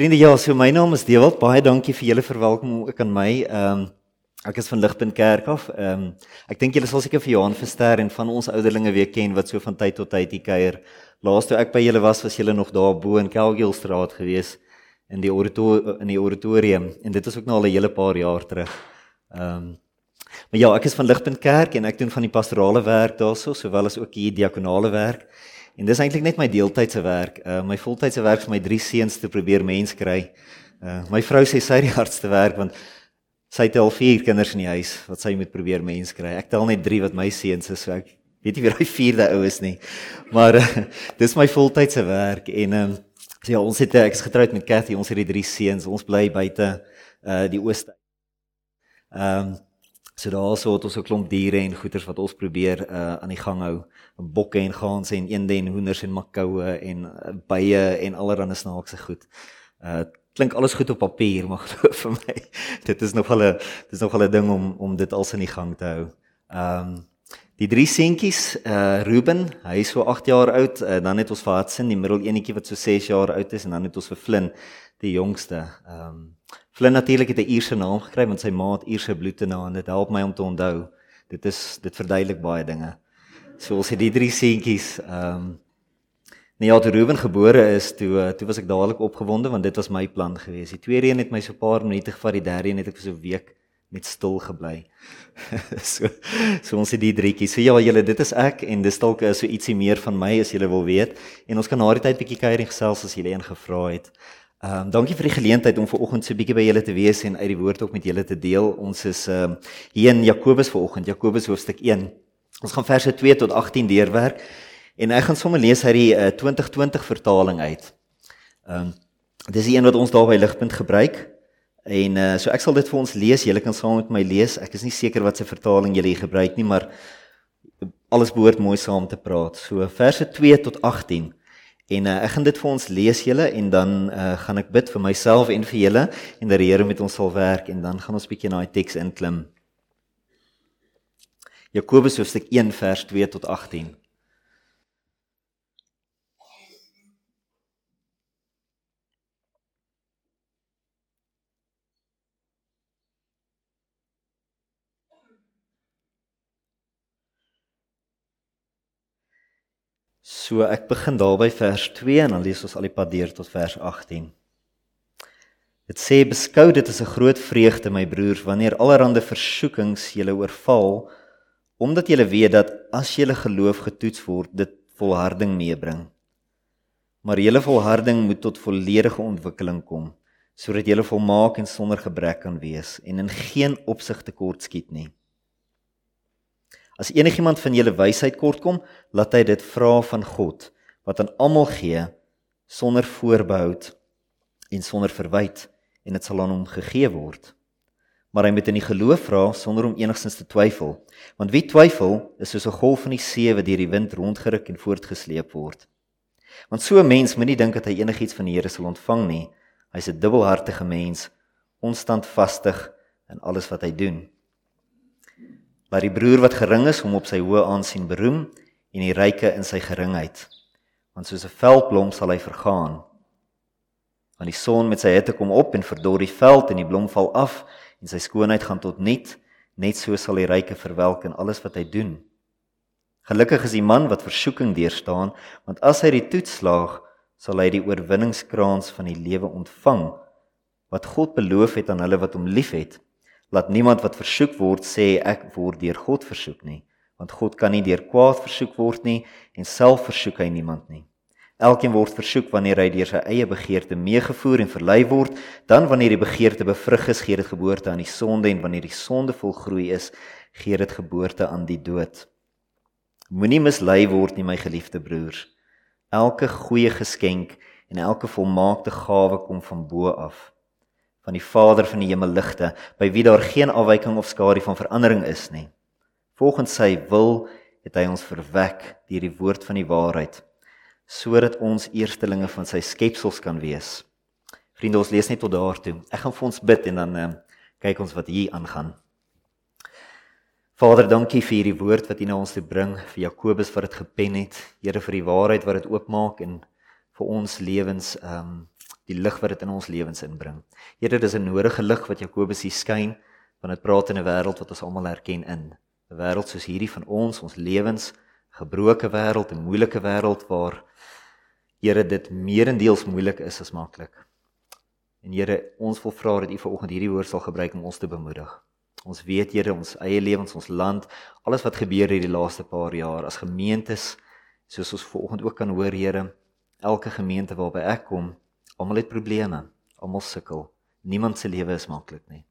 Vriende, ja, so my naam is Dewald. Baie dankie vir julle verwelkoming ook aan my. Ehm um, ek is van Ligpunt Kerk af. Ehm um, ek dink julle sal seker vir Johan Verster en van ons ouderlinge weer ken wat so van tyd tot tyd hier kuier. Laaste toe ek by julle was, was julle nog daar bo in Kelgiestraat gewees in die in die auditorium en dit is ook nou al 'n hele paar jaar terug. Ehm um, Maar ja, ek is van Ligpunt Kerk en ek doen van die pastorale werk daarso, sowel as ook hier diakonale werk. En dis eintlik net my deeltydse werk. Uh my voltydse werk vir my drie seuns te probeer mens kry. Uh my vrou sê sy die hardste werk want sy het al vier kinders in die huis wat sy moet probeer mens kry. Ek tel net 3 wat my seuns is, so ek weet nie wie daai vierde ou is nie. Maar uh, dis my voltydse werk en um, so ja, ons het ek is getroud met Cathy, ons het die drie seuns. Ons bly buite uh die ooste. Ehm um, So daarso het ons 'n klomp diere en goeters wat ons probeer uh aan die gang hou. Bokke en ganse en eende en hoenders en makoue en uh, bye en allerlei snaakse goed. Uh klink alles goed op papier, maar glo vir my, dit is nog al 'n dit is nog al 'n ding om om dit als in die gang te hou. Um die drie seentjies, uh Ruben, hy is so 8 jaar oud, uh, dan het ons vir Hudson, die middel eenetjie wat so 6 jaar oud is en dan het ons vir Flynn, die jongste. Um Flynn natuurlik het 'n Ierse naam gekry want sy ma het Ierse bloed in haar en dit help my om te onthou. Dit is dit verduidelik baie dinge. So ons het die drie seentjies ehm um, Nee, ja, toe Ruben gebore is, toe eh, toe was ek dadelik opgewonde want dit was my plan geweest. Die tweede een het my so 'n paar minute gevat, die derde een het ek vir so 'n week net stil gebly. so so ons het die drietjies. So ja, julle, dit is ek en dis dalk so ietsie meer van my as julle wil weet. En ons kan na die tyd bietjie kuier en gesels as julle een gevra het. Ehm um, dankie vir die geleentheid om ver oggend so bietjie by julle te wees en uit die woord ook met julle te deel. Ons is ehm um, hier in Jakobus ver oggend, Jakobus hoofstuk 1. Ons gaan verse 2 tot 18 deurwerk en ek gaan sommer lees uit die uh, eh, 2020 vertaling uit. Ehm um, dis die een wat ons daar by ligpunt gebruik. En uh, so ek sal dit vir ons lees. Julle kan saam met my lees. Ek is nie seker wat se vertaling julle gebruik nie, maar alles behoort mooi saam te praat. So verse 2 tot 18. En uh, ek gaan dit vir ons lees julle en dan uh, gaan ek bid vir myself en vir julle en dat die Here met ons sal werk en dan gaan ons bietjie na die teks inklim. Jakobus hoofstuk 1 vers 2 tot 18. So ek begin daar by vers 2 en dan lees ons al die pad deur tot vers 18. Dit sê beskou dit as 'n groot vreugde my broers wanneer allerlei versoekings julle oorval omdat julle weet dat as julle geloof getoets word dit volharding meebring. Maar julle volharding moet tot volledige ontwikkeling kom sodat julle volmaak en sonder gebrek kan wees en in geen opsig tekort skiet nie. As enigiemand van julle wysheid kortkom, laat hy dit vra van God wat aan almal gee sonder voorbehoud en sonder verwyte en dit sal aan hom gegee word. Maar hy moet in die geloof vra sonder om enigstens te twyfel, want wie twyfel is soos 'n golf van die see wat deur die wind rondgeruk en voortgesleep word. Want so 'n mens moenie dink dat hy enigiets van die Here sal ontvang nie. Hy's 'n dubbelhartige mens, onstandvastig in alles wat hy doen. Laat die broer wat gering is hom op sy hoë aansien beroem en die ryke in sy geringheid. Want soos 'n veldblom sal hy vergaan. Want die son met sy hitte kom op en verdor die veld en die blom val af en sy skoonheid gaan tot niet, net so sal die ryke verwelk in alles wat hy doen. Gelukkig is die man wat versoeking deurstaan, want as hy die toets slaag, sal hy die oorwinningskraans van die lewe ontvang wat God beloof het aan hulle wat hom liefhet. Laat niemand wat versoek word sê ek word deur God versoek nie, want God kan nie deur kwaad versoek word nie en self versoek hy niemand nie. Elkeen word versoek wanneer hy deur sy eie begeerte meegevoer en verlei word, dan wanneer die begeerte bevrug is, gee dit geboorte aan die sonde en wanneer die sonde volgroei is, gee dit geboorte aan die dood. Moenie mislei word nie my geliefde broers. Elke goeie geskenk en elke volmaakte gawe kom van bo af van die Vader van die hemelligte, by wie daar geen afwyking of skadu van verandering is nie. Volgens sy wil het hy ons verwek deur die woord van die waarheid, sodat ons eerstelinge van sy skepsels kan wees. Vriende, ons lees net tot daartoe. Ek gaan vir ons bid en dan uh, kyk ons wat hier aangaan. Vader, dankie vir hierdie woord wat U na ons toe bring, vir Jakobus wat dit gepen het, Here vir die waarheid wat dit oopmaak en vir ons lewens ehm um, die lig wat dit in ons lewens inbring. Here, dis 'n nodige lig wat Jakobus hier skyn, want dit praat in 'n wêreld wat ons almal herken in. 'n Wêreld soos hierdie van ons, ons lewens, gebroke wêreld, 'n moeilike wêreld waar Here dit meerendeels moeilik is as maklik. En Here, ons wil vra dat U vanoggend hierdie woord sal gebruik om ons te bemoedig. Ons weet Here, ons eie lewens, ons land, alles wat gebeur hierdie laaste paar jaar as gemeentes, soos ons vanoggend ook kan hoor, Here, elke gemeente waarby ek kom, almal het probleme, almal sukkel. Niemand se lewe is maklik nie.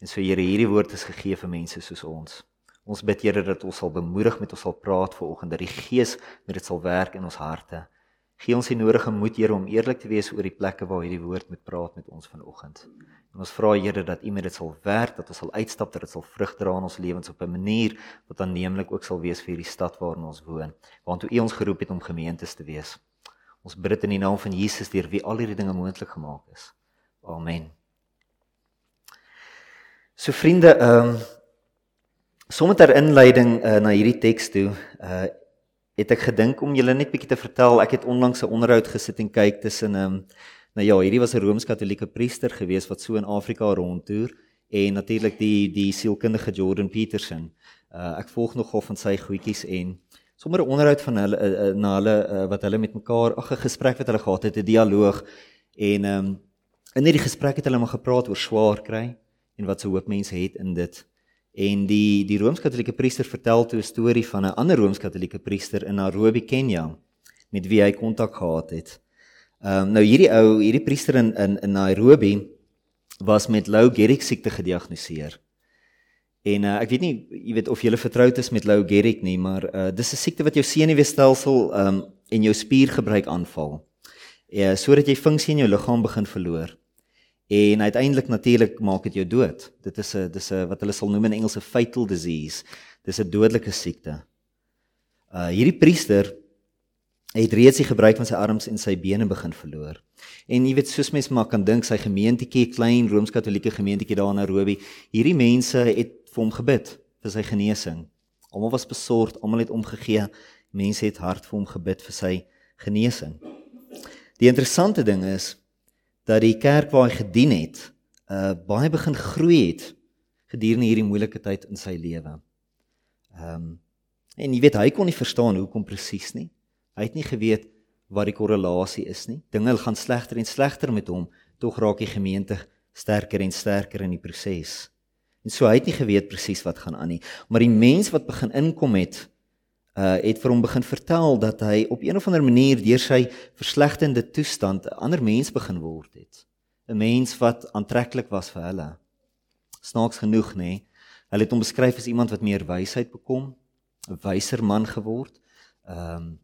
En so Here, hierdie woord is gegee vir mense soos ons. Ons bid Here dat ons sal bemoedig met ons sal praat vanoggend dat die Gees met dit sal werk in ons harte. Gee ons die nodige moed, Here, om eerlik te wees oor die plekke waar hierdie woord moet praat met ons vanoggend. En ons vra Here dat U met dit sal werk, dat ons sal uitstap, dat dit sal vrug dra in ons lewens op 'n manier wat aanneemlik ook sal wees vir hierdie stad waarin ons woon, want U ons geroep het om gemeentes te wees. Ons bid dit in die naam van Jesus deur wie al hierdie dinge moontlik gemaak is. Amen. So vriende, ehm um, sommer ter inleiding uh, na hierdie teks toe, uh het ek gedink om julle net bietjie te vertel. Ek het onlangs 'n onderhoud gesit en kyk tussen ehm um, nou ja, hierdie was 'n Rooms-Katolieke priester gewees wat so in Afrika rondtoer en natuurlik die die sielkundige Jordan Peterson. Uh ek volg nogal van sy goedjies en sommer 'n onderhoud van hulle uh, uh, na hulle uh, wat hulle met mekaar ag 'n gesprek wat hulle gehad het, 'n dialoog en ehm um, in hierdie gesprek het hulle maar gepraat oor swaar kry en wat se hoop mense het in dit. En die die Rooms-Katolieke priester vertel toe 'n storie van 'n ander Rooms-Katolieke priester in Nairobi, Kenia, met wie hy kontak gehad het. Ehm um, nou hierdie ou, hierdie priester in in, in Nairobi was met Lou Gehrig siekte gediagnoseer. En uh, ek weet nie, jy weet of jy vertroud is met Lou Gehrig nie, maar uh, dis 'n siekte wat jou senuweestelsel ehm um, en jou spiergebruik aanval. Ja, sodat jy funksie in jou liggaam begin verloor en uiteindelik natuurlik maak dit jou dood. Dit is 'n dis 'n wat hulle sal noem in Engels 'n fatal disease. Dis 'n dodelike siekte. Uh hierdie priester het reeds die gebruik van sy arms en sy bene begin verloor. En jy weet soos mense maar kan dink sy gemeentetjie, klein Rooms-Katolieke gemeentetjie daar in Nairobi, hierdie mense het vir hom gebid vir sy genesing. Almal was besorgd, almal het omgegee. Mense het hard vir hom gebid vir sy genesing. Die interessante ding is dat die kerk waar hy gedien het, uh baie begin groei het gedurende hierdie moeilike tyd in sy lewe. Ehm um, en jy weet hy kon nie verstaan hoekom presies nie. Hy het nie geweet wat die korrelasie is nie. Dinge gaan slegter en slegter met hom, tog raak die gemeente sterker en sterker in die proses. En so hy het nie geweet presies wat gaan aan nie, maar die mens wat begin inkom het uh het vir hom begin vertel dat hy op een of ander manier deur sy verslegtende toestand 'n ander mens begin word het. 'n Mens wat aantreklik was vir hulle. Snaaks genoeg, nê? Nee, hulle het hom beskryf as iemand wat meer wysheid bekom, 'n wyser man geword. Ehm um,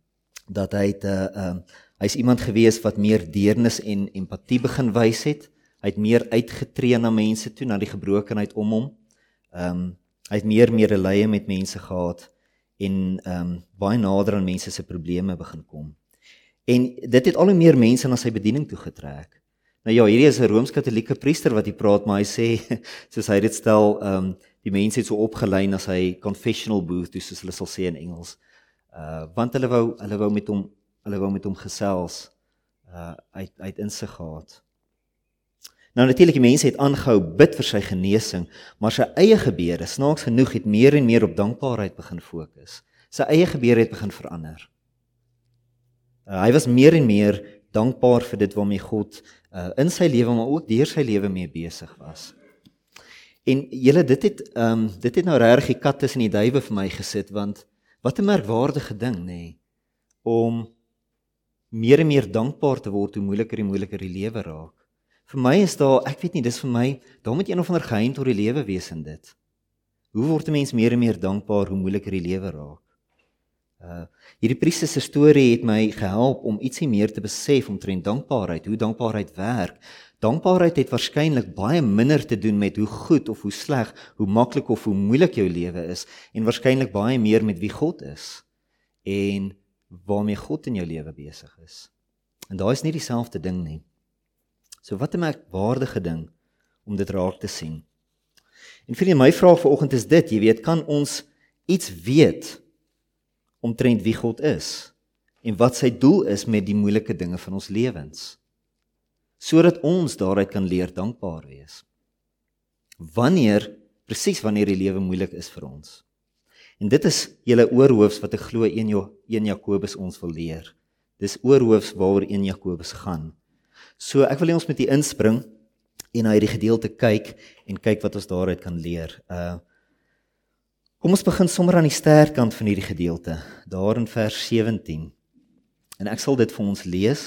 dat hy het 'n uh, ehm um, hy's iemand gewees wat meer deernis en empatie begin wys het. Hy het meer uitgetree na mense toe, na die gebrokenheid om hom. Ehm um, hy het meer medelee met mense gehad en ehm um, baie nader aan mense se probleme begin kom. En dit het al hoe meer mense na sy bediening toe getrek. Nou ja, hierdie is 'n Rooms-Katolieke priester wat hier praat, maar hy sê soos hy dit stel, ehm um, die mense het so opgelyn as hy confessional booth, dus soos hulle sal sê in Engels. Uh want hulle wou hulle wou met hom hulle wou met hom gesels uh uit uit insig gehad. Nou natuurlik die mense het aangehou bid vir sy genesing, maar sy eie gebede, snaaks genoeg, het meer en meer op dankbaarheid begin fokus. Sy eie gebede het begin verander. Uh, hy was meer en meer dankbaar vir dit waarmee God uh, in sy lewe maar ook deur sy lewe mee besig was. En julle dit het ehm um, dit het nou regtig die kat tussen die duwe vir my gesit want wat 'n merkwaardige ding nê nee, om meer en meer dankbaar te word hoe moeiliker en moeiliker die lewe raak. Vir my is daar, ek weet nie, dis vir my, daar moet een of ander geheim tot die lewe wees in dit. Hoe word 'n mens meer en meer dankbaar hoe moeiliker die lewe raak? Uh hierdie priester se storie het my gehelp om ietsie meer te besef omtrent dankbaarheid, hoe dankbaarheid werk. Dankbaarheid het waarskynlik baie minder te doen met hoe goed of hoe sleg, hoe maklik of hoe moeilik jou lewe is en waarskynlik baie meer met wie God is en waarmee God in jou lewe besig is. En daai is nie dieselfde ding nie. So wat 'n merkwaardige ding om dit raak te sien. En vir my vraag vanoggend is dit, jy weet, kan ons iets weet omtrent wie God is en wat sy doel is met die moeilike dinge van ons lewens? sodat ons daaruit kan leer dankbaar wees. Wanneer presies wanneer die lewe moeilik is vir ons. En dit is julle oorhoofs wat ek glo 1 1 Jakobus ons wil leer. Dis oorhoofs waaroor 1 Jakobus gaan. So ek wil hê ons moet hier inspring en na hierdie gedeelte kyk en kyk wat ons daaruit kan leer. Uh Kom ons begin sommer aan die sterkant van hierdie gedeelte, daar in vers 17. En ek sal dit vir ons lees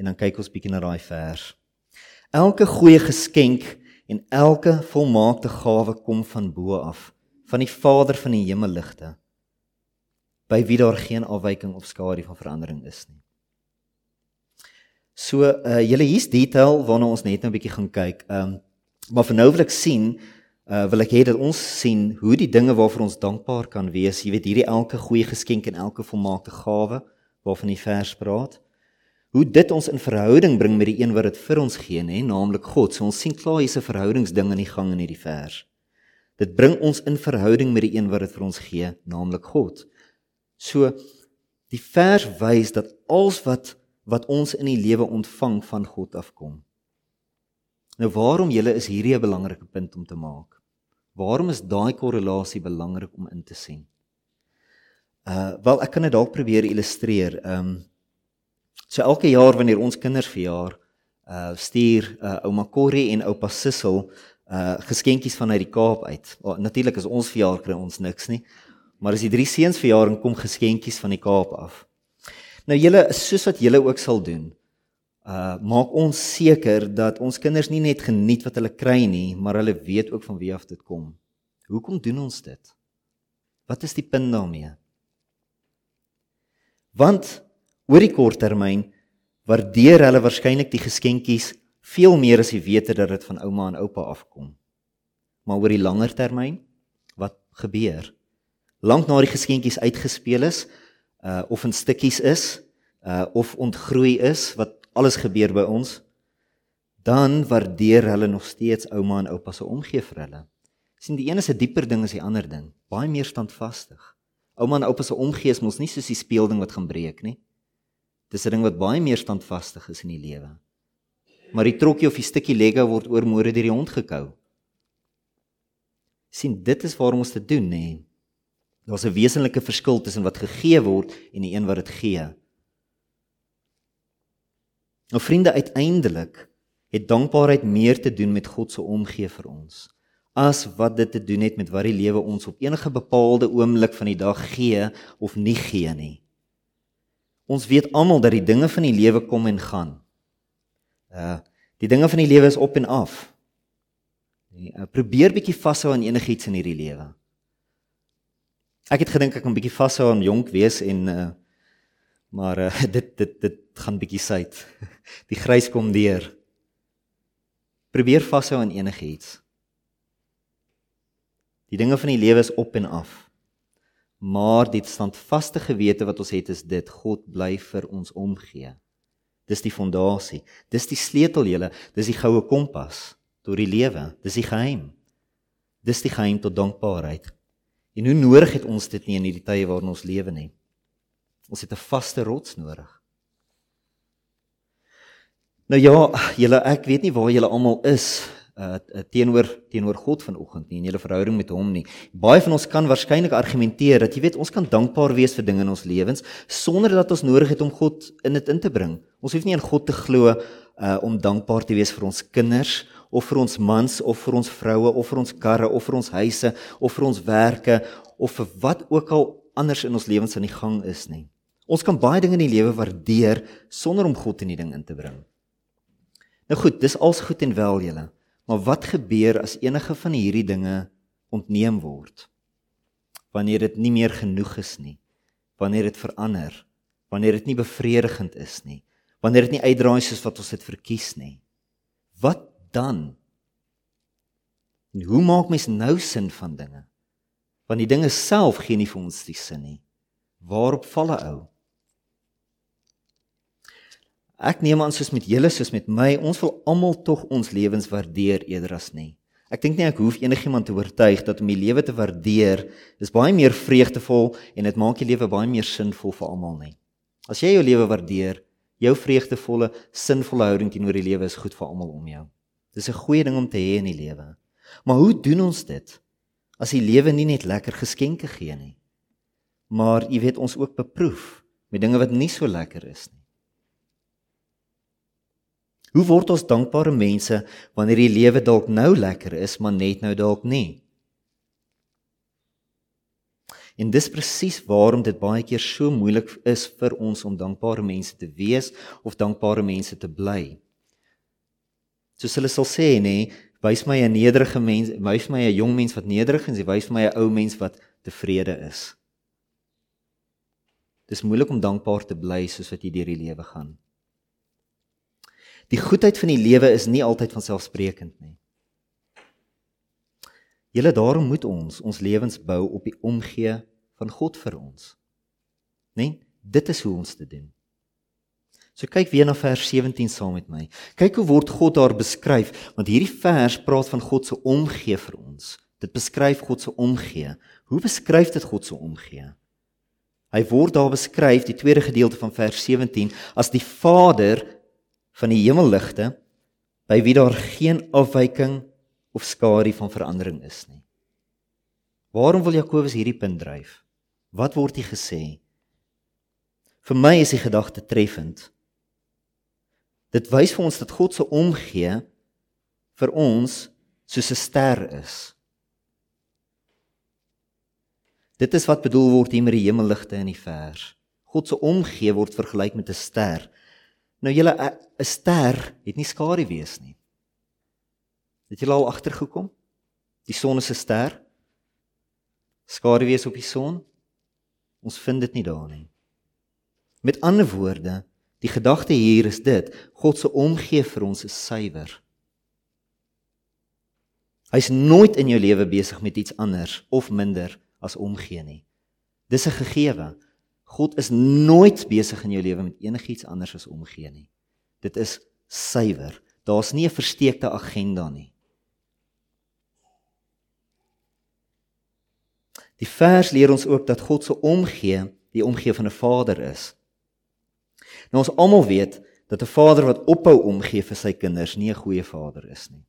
en dan kyk ons bietjie na daai vers. Elke goeie geskenk en elke volmaakte gawe kom van bo af, van die Vader van die hemelligte, by wie daar geen afwyking of skadu van verandering is nie. So uh julle hier's detail waarna ons net nou 'n bietjie gaan kyk. Um maar vir nou wil ek sien uh wil ek hê dat ons sien hoe die dinge waarvoor ons dankbaar kan wees, jy weet hierdie elke goeie geskenk en elke volmaakte gawe waarvan die vers praat, hoe dit ons in verhouding bring met die een wat dit vir ons gee, nê, naamlik God. So ons sien klaar hier's 'n verhoudingsding in die gang in hierdie vers. Dit bring ons in verhouding met die een wat dit vir ons gee, naamlik God. So die vers wys dat alles wat wat ons in die lewe ontvang van God afkom. Nou waarom julle is hierdie 'n belangrike punt om te maak? Waarom is daai korrelasie belangrik om in te sien? Uh wel ek kan dit dalk probeer illustreer. Ehm um, so elke jaar wanneer ons kinders verjaar, uh stuur uh, ouma Corrie en oupa Sissel uh geskenkies vanuit die Kaap uit. Oh, Natuurlik as ons verjaar kry ons niks nie. Maar as die drie seuns verjaar kom geskenkies van die Kaap af. Nou julle soos wat julle ook sal doen. Uh maak ons seker dat ons kinders nie net geniet wat hulle kry nie, maar hulle weet ook van wie af dit kom. Hoekom doen ons dit? Wat is die punt daarmee? Want oor die kort termyn waardeer hulle waarskynlik die geskenkies veel meer as die wete dat dit van ouma en oupa afkom. Maar oor die langer termyn, wat gebeur? Lank na die geskenkies uitgespeel is, uh of in stukkies is, uh of ontgroei is wat alles gebeur by ons, dan waardeer hulle nog steeds ouma en oupa se omgee vir hulle. sien die een is 'n dieper ding as die ander ding, baie meer standvastig. Ouma en oupa se omgee is mos nie soos die speelding wat gaan breek nie. Dis 'n ding wat baie meer standvastig is in die lewe. Maar die trokkie of die stukkie Lego word oor môre deur die hond gekou. sien dit is waarom ons dit doen nê. Nee. Daar's 'n wesenlike verskil tussen wat gegee word en die een wat dit gee. Nou vriende, uiteindelik het dankbaarheid meer te doen met God se omgee vir ons as wat dit te doen het met wat die lewe ons op enige bepaalde oomblik van die dag gee of nie gee nie. Ons weet almal dat die dinge van die lewe kom en gaan. Uh die dinge van die lewe is op en af. Nee, uh, probeer bietjie vashou aan enigiets in hierdie lewe. Ek het gedink ek kan bietjie vashou aan jonk wees en uh maar uh, dit dit dit gaan bietjie suid. Die grys kom deur. Probeer vashou aan enigiets. Die dinge van die lewe is op en af. Maar die standvaste gewete wat ons het is dit God bly vir ons omgee. Dis die fondasie. Dis die sleutel julle, dis die goue kompas tot die lewe. Dis die geheim. Dis die geheim tot dankbaarheid. En hoe nodig het ons dit nie in hierdie tye waarin ons lewe nie? Ons het 'n vaste rots nodig. Nou ja, julle ek weet nie waar julle almal is uh teenoor teenoor God vanoggend nie en julle verhouding met hom nie. Baie van ons kan waarskynlik argumenteer dat jy weet ons kan dankbaar wees vir dinge in ons lewens sonder dat ons nodig het om God in dit in te bring. Ons hoef nie aan God te glo uh om dankbaar te wees vir ons kinders of vir ons mans of vir ons vroue of vir ons karre of vir ons huise of vir ons werke of vir wat ook al anders in ons lewens aan die gang is nie. Ons kan baie dinge in die lewe waardeer sonder om God in die ding in te bring. Nou goed, dis als goed en wel julle. Maar wat gebeur as enige van hierdie dinge ontneem word? Wanneer dit nie meer genoeg is nie. Wanneer dit verander. Wanneer dit nie bevredigend is nie. Wanneer dit nie uitdraai soos wat ons dit verkies nie. Wat dan? En hoe maak mens nou sin van dinge? Want die dinge self gee nie vir ons die sin nie. Waarop val 'n ou? Ek neem aan soos met julle soos met my, ons wil almal tog ons lewens waardeer eerder as nie. Ek dink nie ek hoef enigiemand te oortuig dat om die lewe te waardeer is baie meer vreugdevol en dit maak die lewe baie meer sinvol vir almal nie. As jy jou lewe waardeer, jou vreugdevolle, sinvolle houding teenoor die lewe is goed vir almal om jou. Dis 'n goeie ding om te hê in die lewe. Maar hoe doen ons dit as die lewe nie net lekker geskenke gee nie, maar jy weet ons ook beproef met dinge wat nie so lekker is nie. Hoe word ons dankbare mense wanneer die lewe dalk nou lekker is, maar net nou dalk nie? En dis presies waarom dit baie keer so moeilik is vir ons om dankbare mense te wees of dankbare mense te bly. Soos hulle sal sê nê, wys my 'n nederige mens, wys my 'n jong mens wat nederig is, wys my 'n ou mens wat tevrede is. Dis moeilik om dankbaar te bly soos wat jy deur die lewe gaan. Die goedheid van die lewe is nie altyd van selfsprekend nie. Julle daarom moet ons ons lewens bou op die omgee van God vir ons. Né? Nee? Dit is hoe ons dit doen. So kyk weer na vers 17 saam met my. Kyk hoe word God daar beskryf, want hierdie vers praat van God se omgee vir ons. Dit beskryf God se omgee. Hoe beskryf dit God se omgee? Hy word daar beskryf, die tweede gedeelte van vers 17, as die Vader van die hemelligte by wie daar geen afwyking of skadu van verandering is nie. Waarom wil Jakobus hierdie punt dryf? Wat word hier gesê? Vir my is die gedagte treffend. Dit wys vir ons dat God se omgee vir ons soos 'n ster is. Dit is wat bedoel word hier met die hemelligte in die vers. God se omgee word vergelyk met 'n ster. Nou julle 'n ster het nie skadu wees nie. Het julle al agtergekom? Die son is 'n ster. Skadu wees op die son? Ons vind dit nie daar nie. Met ander woorde, die gedagte hier is dit: God se omgee vir ons is suiwer. Hy's nooit in jou lewe besig met iets anders of minder as omgee nie. Dis 'n gegewe. God is nooit besig in jou lewe met enigiets anders as omgee nie. Dit is suiwer. Daar's nie 'n versteekte agenda nie. Die vers leer ons ook dat God se omgee die omgee van 'n vader is. Nou ons almal weet dat 'n vader wat ophou omgee vir sy kinders nie 'n goeie vader is nie.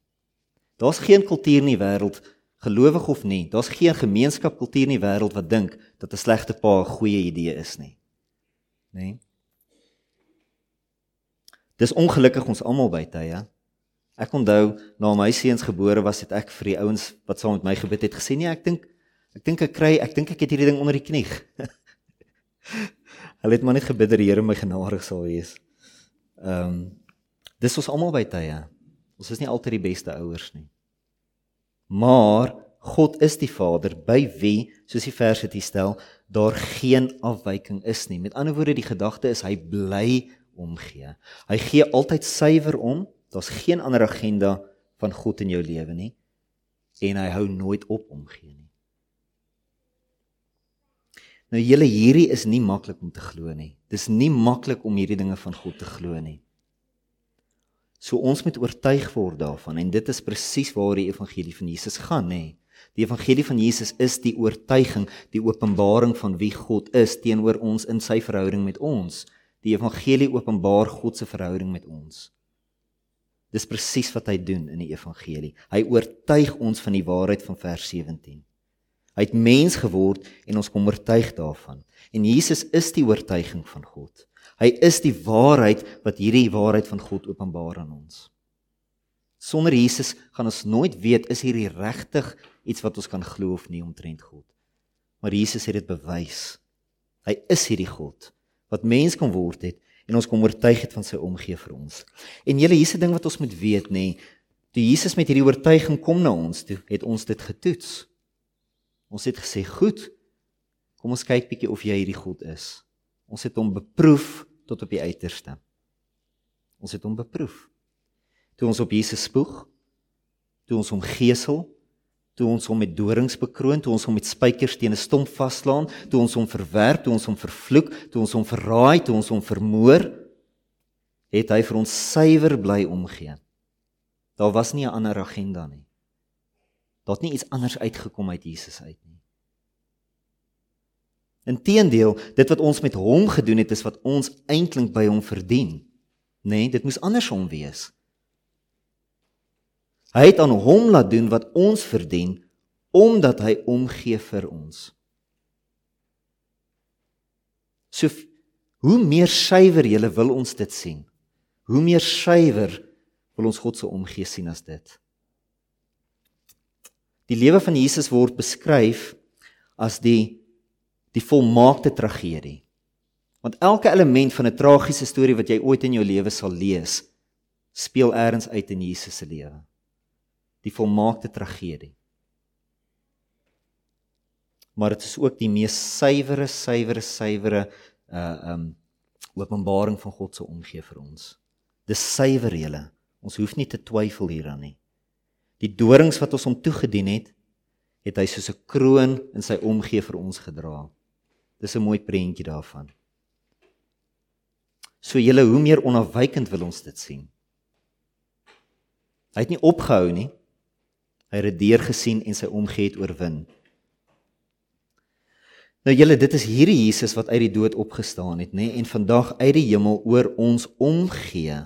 Daar's geen kultuur in die wêreld, gelowig of nie, daar's geen gemeenskapkultuur in die wêreld wat dink dat 'n slegte pa 'n goeie idee is nie. Né? Nee? Dis ongelukkig ons almal by tye. Ek onthou na my seuns gebore was het ek vir die ouens wat saam met my gebid het gesê nee, ek dink Ek dink ek kry, ek dink ek het hierdie ding onder die knie. Hulle het maar net gebid dat die Here my genadig sal wees. Ehm um, dis ons almal by tye. Ons is nie altyd die beste ouers nie. Maar God is die Vader by wie, soos die vers dit stel, daar geen afwyking is nie. Met ander woorde, die gedagte is hy bly omgee. Hy gee altyd suiwer om. Daar's geen ander agenda van God in jou lewe nie en hy hou nooit op omgee nie. Nou julle hierdie is nie maklik om te glo nie. Dis nie maklik om hierdie dinge van God te glo nie. So ons moet oortuig word daarvan en dit is presies waar die evangelie van Jesus gaan, nê. Die evangelie van Jesus is die oortuiging, die openbaring van wie God is teenoor ons in sy verhouding met ons. Die evangelie openbaar God se verhouding met ons. Dis presies wat hy doen in die evangelie. Hy oortuig ons van die waarheid van vers 17. Hy het mens geword en ons kom oortuig daarvan. En Jesus is die oortuiging van God. Hy is die waarheid wat hierdie waarheid van God openbaar aan ons. Sonder Jesus gaan ons nooit weet is hierdie regtig iets wat ons kan glo of nie omtrent God. Maar Jesus het dit bewys. Hy is hierdie God wat mens kon word het en ons kom oortuig het van sy omgee vir ons. En julle hierse ding wat ons moet weet nê, toe Jesus met hierdie oortuiging kom na ons toe, het ons dit getoets. Ons het gesê, "Goed. Kom ons kyk bietjie of jy hierdie God is." Ons het hom beproef tot op die uiterste. Ons het hom beproef. Toe ons op Jesus spoeg, toe ons hom gesel, toe ons hom met dorings bekroon, toe ons hom met spykers teen 'n stomp vaslaan, toe ons hom verwerp, toe ons hom vervloek, toe ons hom verraai, toe ons hom vermoor, het hy vir ons suiwer bly omgee. Daar was nie 'n ander agenda nie. Daar het nie iets anders uitgekom uit Jesus uit nie. Inteendeel, dit wat ons met hom gedoen het, is wat ons eintlik by hom verdien. Nee, dit moes andersom wees. Hy het aan hom laat doen wat ons verdien omdat hy omgee vir ons. So hoe meer suiwer jy wil ons dit sien. Hoe meer suiwer wil ons God se omgee sien as dit. Die lewe van Jesus word beskryf as die die volmaakte tragedie. Want elke element van 'n tragiese storie wat jy ooit in jou lewe sal lees, speel eers uit in Jesus se lewe. Die volmaakte tragedie. Maar dit is ook die mees suiwere, suiwere, suiwere uh um openbaring van God se omgee vir ons. Dis suiwer julle. Ons hoef nie te twyfel hieraan nie. Die dorings wat ons hom toegedien het, het hy soos 'n kroon in sy omgee vir ons gedra. Dis 'n mooi prentjie daarvan. So julle hoe meer onafwykend wil ons dit sien. Hy het nie opgehou nie. Hy het deur gesien en sy omgee het oorwin. Nou julle, dit is hierdie Jesus wat uit die dood opgestaan het, nê, en vandag uit die hemel oor ons omgee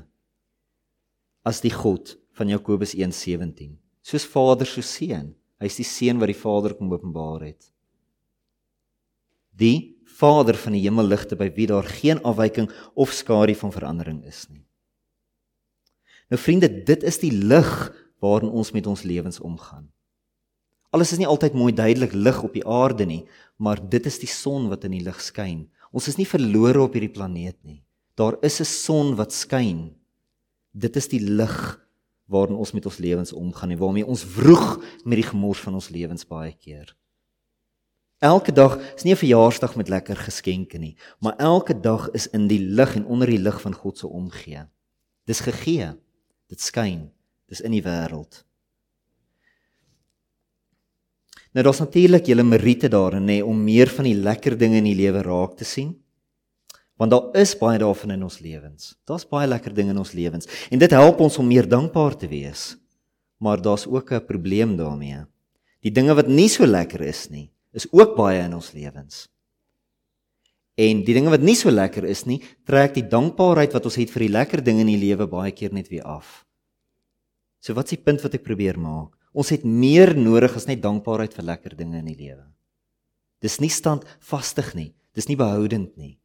as die God van Jakobus 1:17. Soos Vader so seun. Hy's die seun wat die Vader kom openbaar het. Die Vader van die hemelligte by wie daar geen afwyking of skadu van verandering is nie. Nou vriende, dit is die lig waarin ons met ons lewens omgaan. Alles is nie altyd mooi duidelik lig op die aarde nie, maar dit is die son wat in die lig skyn. Ons is nie verlore op hierdie planeet nie. Daar is 'n son wat skyn. Dit is die lig waarin ons met ons lewens omgaan en waarmee ons vroeg met die gemors van ons lewens baie keer. Elke dag is nie 'n verjaarsdag met lekker geskenke nie, maar elke dag is in die lig en onder die lig van God se omgee. Dis gegee. Dit skyn. Dis in die wêreld. Nou daar's natuurlik julle meriete daarin nê om meer van die lekker dinge in die lewe raak te sien. Want daar is baie daarvan in ons lewens. Daar's baie lekker dinge in ons lewens en dit help ons om meer dankbaar te wees. Maar daar's ook 'n probleem daarmee. Die dinge wat nie so lekker is nie, is ook baie in ons lewens. En die dinge wat nie so lekker is nie, trek die dankbaarheid wat ons het vir die lekker dinge in die lewe baie keer net weer af. So wat's die punt wat ek probeer maak? Ons het meer nodig as net dankbaarheid vir lekker dinge in die lewe. Dis nie standvastig nie. Dis nie behoudend nie.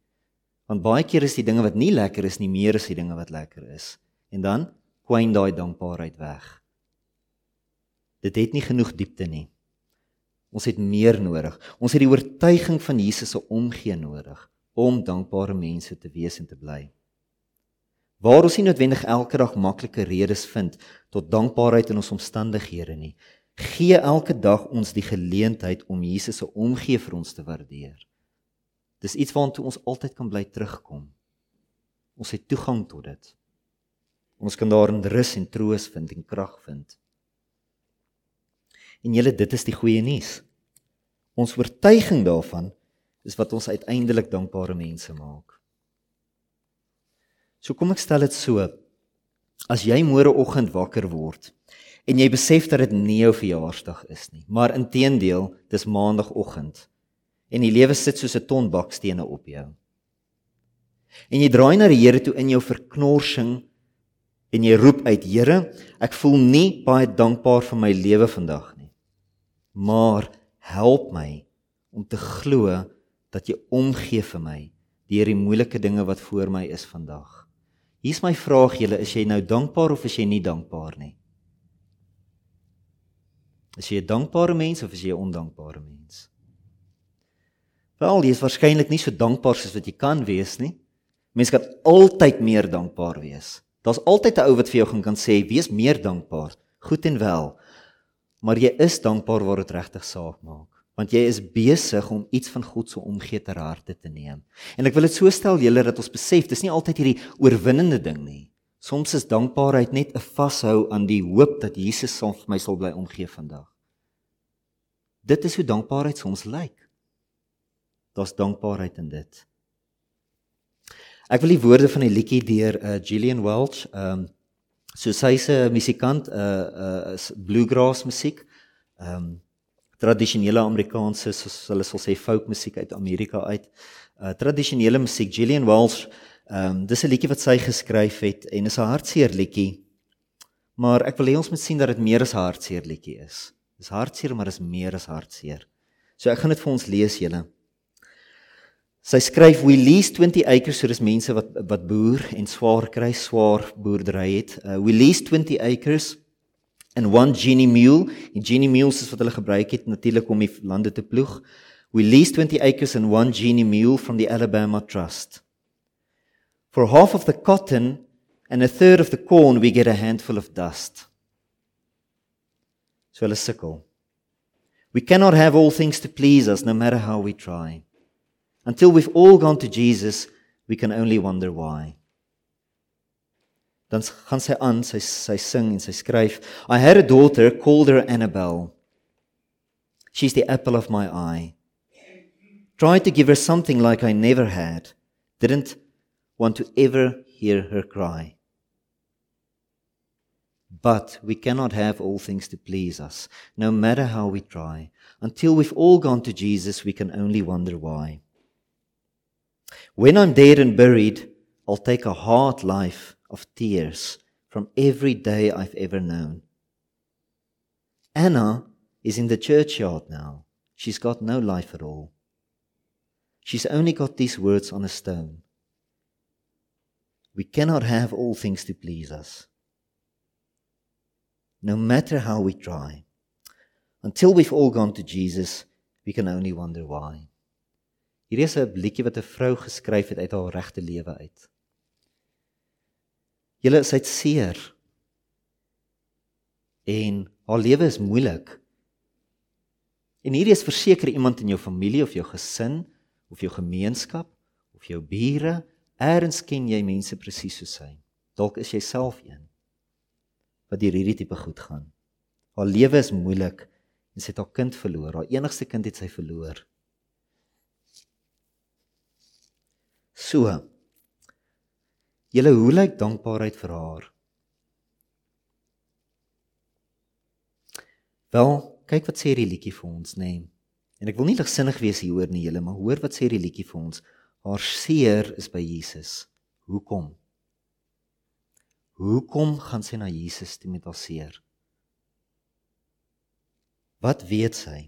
Want baie keer is die dinge wat nie lekker is nie meer as die dinge wat lekker is. En dan kwyn daai dankbaarheid weg. Dit het nie genoeg diepte nie. Ons het meer nodig. Ons het die oortuiging van Jesus se omgee nodig om dankbare mense te wees en te bly. Waar ons nie noodwendig elke dag maklike redes vind tot dankbaarheid in ons omstandighede nie, gee elke dag ons die geleentheid om Jesus se omgee vir ons te waardeer. Dis iets waartoe ons altyd kan bly terugkom. Ons het toegang tot dit. Ons kan daarin rus en troos vind en krag vind. En julle dit is die goeie nuus. Ons oortuiging daarvan is wat ons uiteindelik dankbare mense maak. So kom ek stel dit so. As jy môreoggend wakker word en jy besef dat dit nie jou verjaarsdag is nie, maar inteendeel, dis maandagooggend en die lewe sit soos 'n ton bakstene op jou. En jy draai na die Here toe in jou verknorsing en jy roep uit: Here, ek voel nie baie dankbaar vir my lewe vandag maar help my om te glo dat jy omgee vir my deur die moeilike dinge wat voor my is vandag. Hier's my vraag julle, is jy nou dankbaar of is jy nie dankbaar nie? Is jy 'n dankbare mens of is jy 'n ondankbare mens? Wel, jy is waarskynlik nie so dankbaar soos wat jy kan wees nie. Mens kan altyd meer dankbaar wees. Daar's altyd 'n ou wat vir jou gaan kan sê, "Wees meer dankbaar." Goed en wel maar jy is dankbaar waar dit regtig saak maak want jy is besig om iets van God se omgee ter harte te neem. En ek wil dit so stel julle dat ons besef dis nie altyd hierdie oorwinnende ding nie. Soms is dankbaarheid net 'n vashou aan die hoop dat Jesus sal vir my sal bly omgee vandag. Dit is hoe dankbaarheid soms lyk. Daar's dankbaarheid in dit. Ek wil die woorde van die liedjie deur uh, Gillian Welch um So sy's 'n musikant, 'n uh, uh, bluegrass musiek. Ehm um, tradisionele Amerikaanse soos hulle sal sê folk musiek uit Amerika uit. Uh tradisionele musiek. Gillian Welsh Ehm um, dis 'n liedjie wat sy geskryf het en is 'n hartseer liedjie. Maar ek wil hê ons moet sien dat dit meer as 'n hartseer liedjie is. Dis hartseer, maar is meer as hartseer. So ek gaan dit vir ons lees julle. Sy skryf we lease 20 acres so dis mense wat wat boer en swaar kry, swaar boerdery het. Uh, we lease 20 acres and one genie mule. Die genie mules is wat hulle gebruik het natuurlik om die lande te ploeg. We lease 20 acres and one genie mule from the Alabama Trust. For half of the cotton and a third of the corn we get a handful of dust. So hulle sukkel. We cannot have all things to please us no matter how we try. Until we've all gone to Jesus, we can only wonder why. Dan gaan sy aan, sy sy sing en sy skryf, I had a daughter called her Annabelle. She's the apple of my eye. Tried to give her something like I never had. Didn't want to ever hear her cry. But we cannot have all things to please us, no matter how we try. Until we've all gone to Jesus, we can only wonder why. When I'm dead and buried, I'll take a hard life of tears from every day I've ever known. Anna is in the churchyard now. She's got no life at all. She's only got these words on a stone. We cannot have all things to please us. No matter how we try. Until we've all gone to Jesus, we can only wonder why. Hier is 'n liedjie wat 'n vrou geskryf het uit haar regte lewe uit. Julle is uit seer. En haar lewe is moeilik. En hierdie is verseker iemand in jou familie of jou gesin of jou gemeenskap of jou bure, eers ken jy mense presies soos hy. Dalk is jy self een wat hierdie tipe goed gaan. Haar lewe is moeilik en sy het haar kind verloor. Haar enigste kind het sy verloor. So. Julle hoe lyk dankbaarheid vir haar? Wel, kyk wat sê die liedjie vir ons, nê. Nee. En ek wil nie ligsinnig wees hieroor nie, julle, maar hoor wat sê die liedjie vir ons. Haar seer is by Jesus. Hoekom? Hoekom gaan sy na Jesus toe met haar seer? Wat weet sy?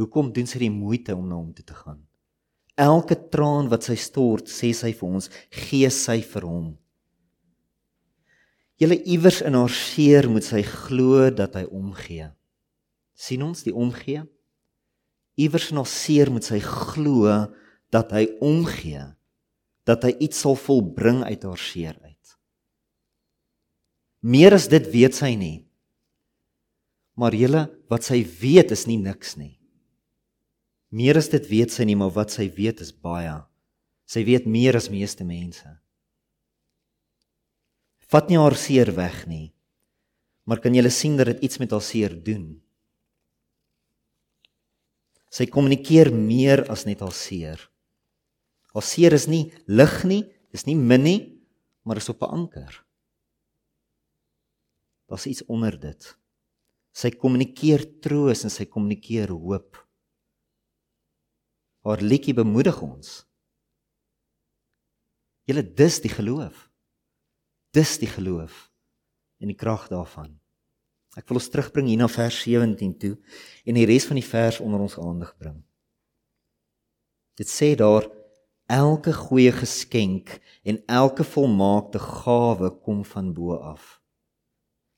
Hoekom doen sy die moeite om na hom toe te gaan? Elke traan wat sy stort, sê sy vir ons, gee sy vir hom. Julle iewers in haar seer moet sy glo dat hy omgee. sien ons die omgee? iewers in haar seer moet sy glo dat hy omgee dat hy iets sal volbring uit haar seer uit meer as dit weet sy nie maar julle wat sy weet is nie niks nie meer as dit weet sy nie maar wat sy weet is baie sy weet meer as meeste mense vat nie haar seer weg nie maar kan jy sien dat dit iets met haar seer doen Sy kommunikeer meer as net haar seer. Haar seer is nie lig nie, dis nie min nie, maar is op 'n anker. Daar's iets onder dit. Sy kommunikeer troos en sy kommunikeer hoop. Haar liedjie bemoedig ons. Julle dis die geloof. Dis die geloof en die krag daarvan. Ek wil ons terugbring hier na vers 17 toe en die res van die vers onder ons aandag bring. Dit sê daar elke goeie geskenk en elke volmaakte gawe kom van bo af.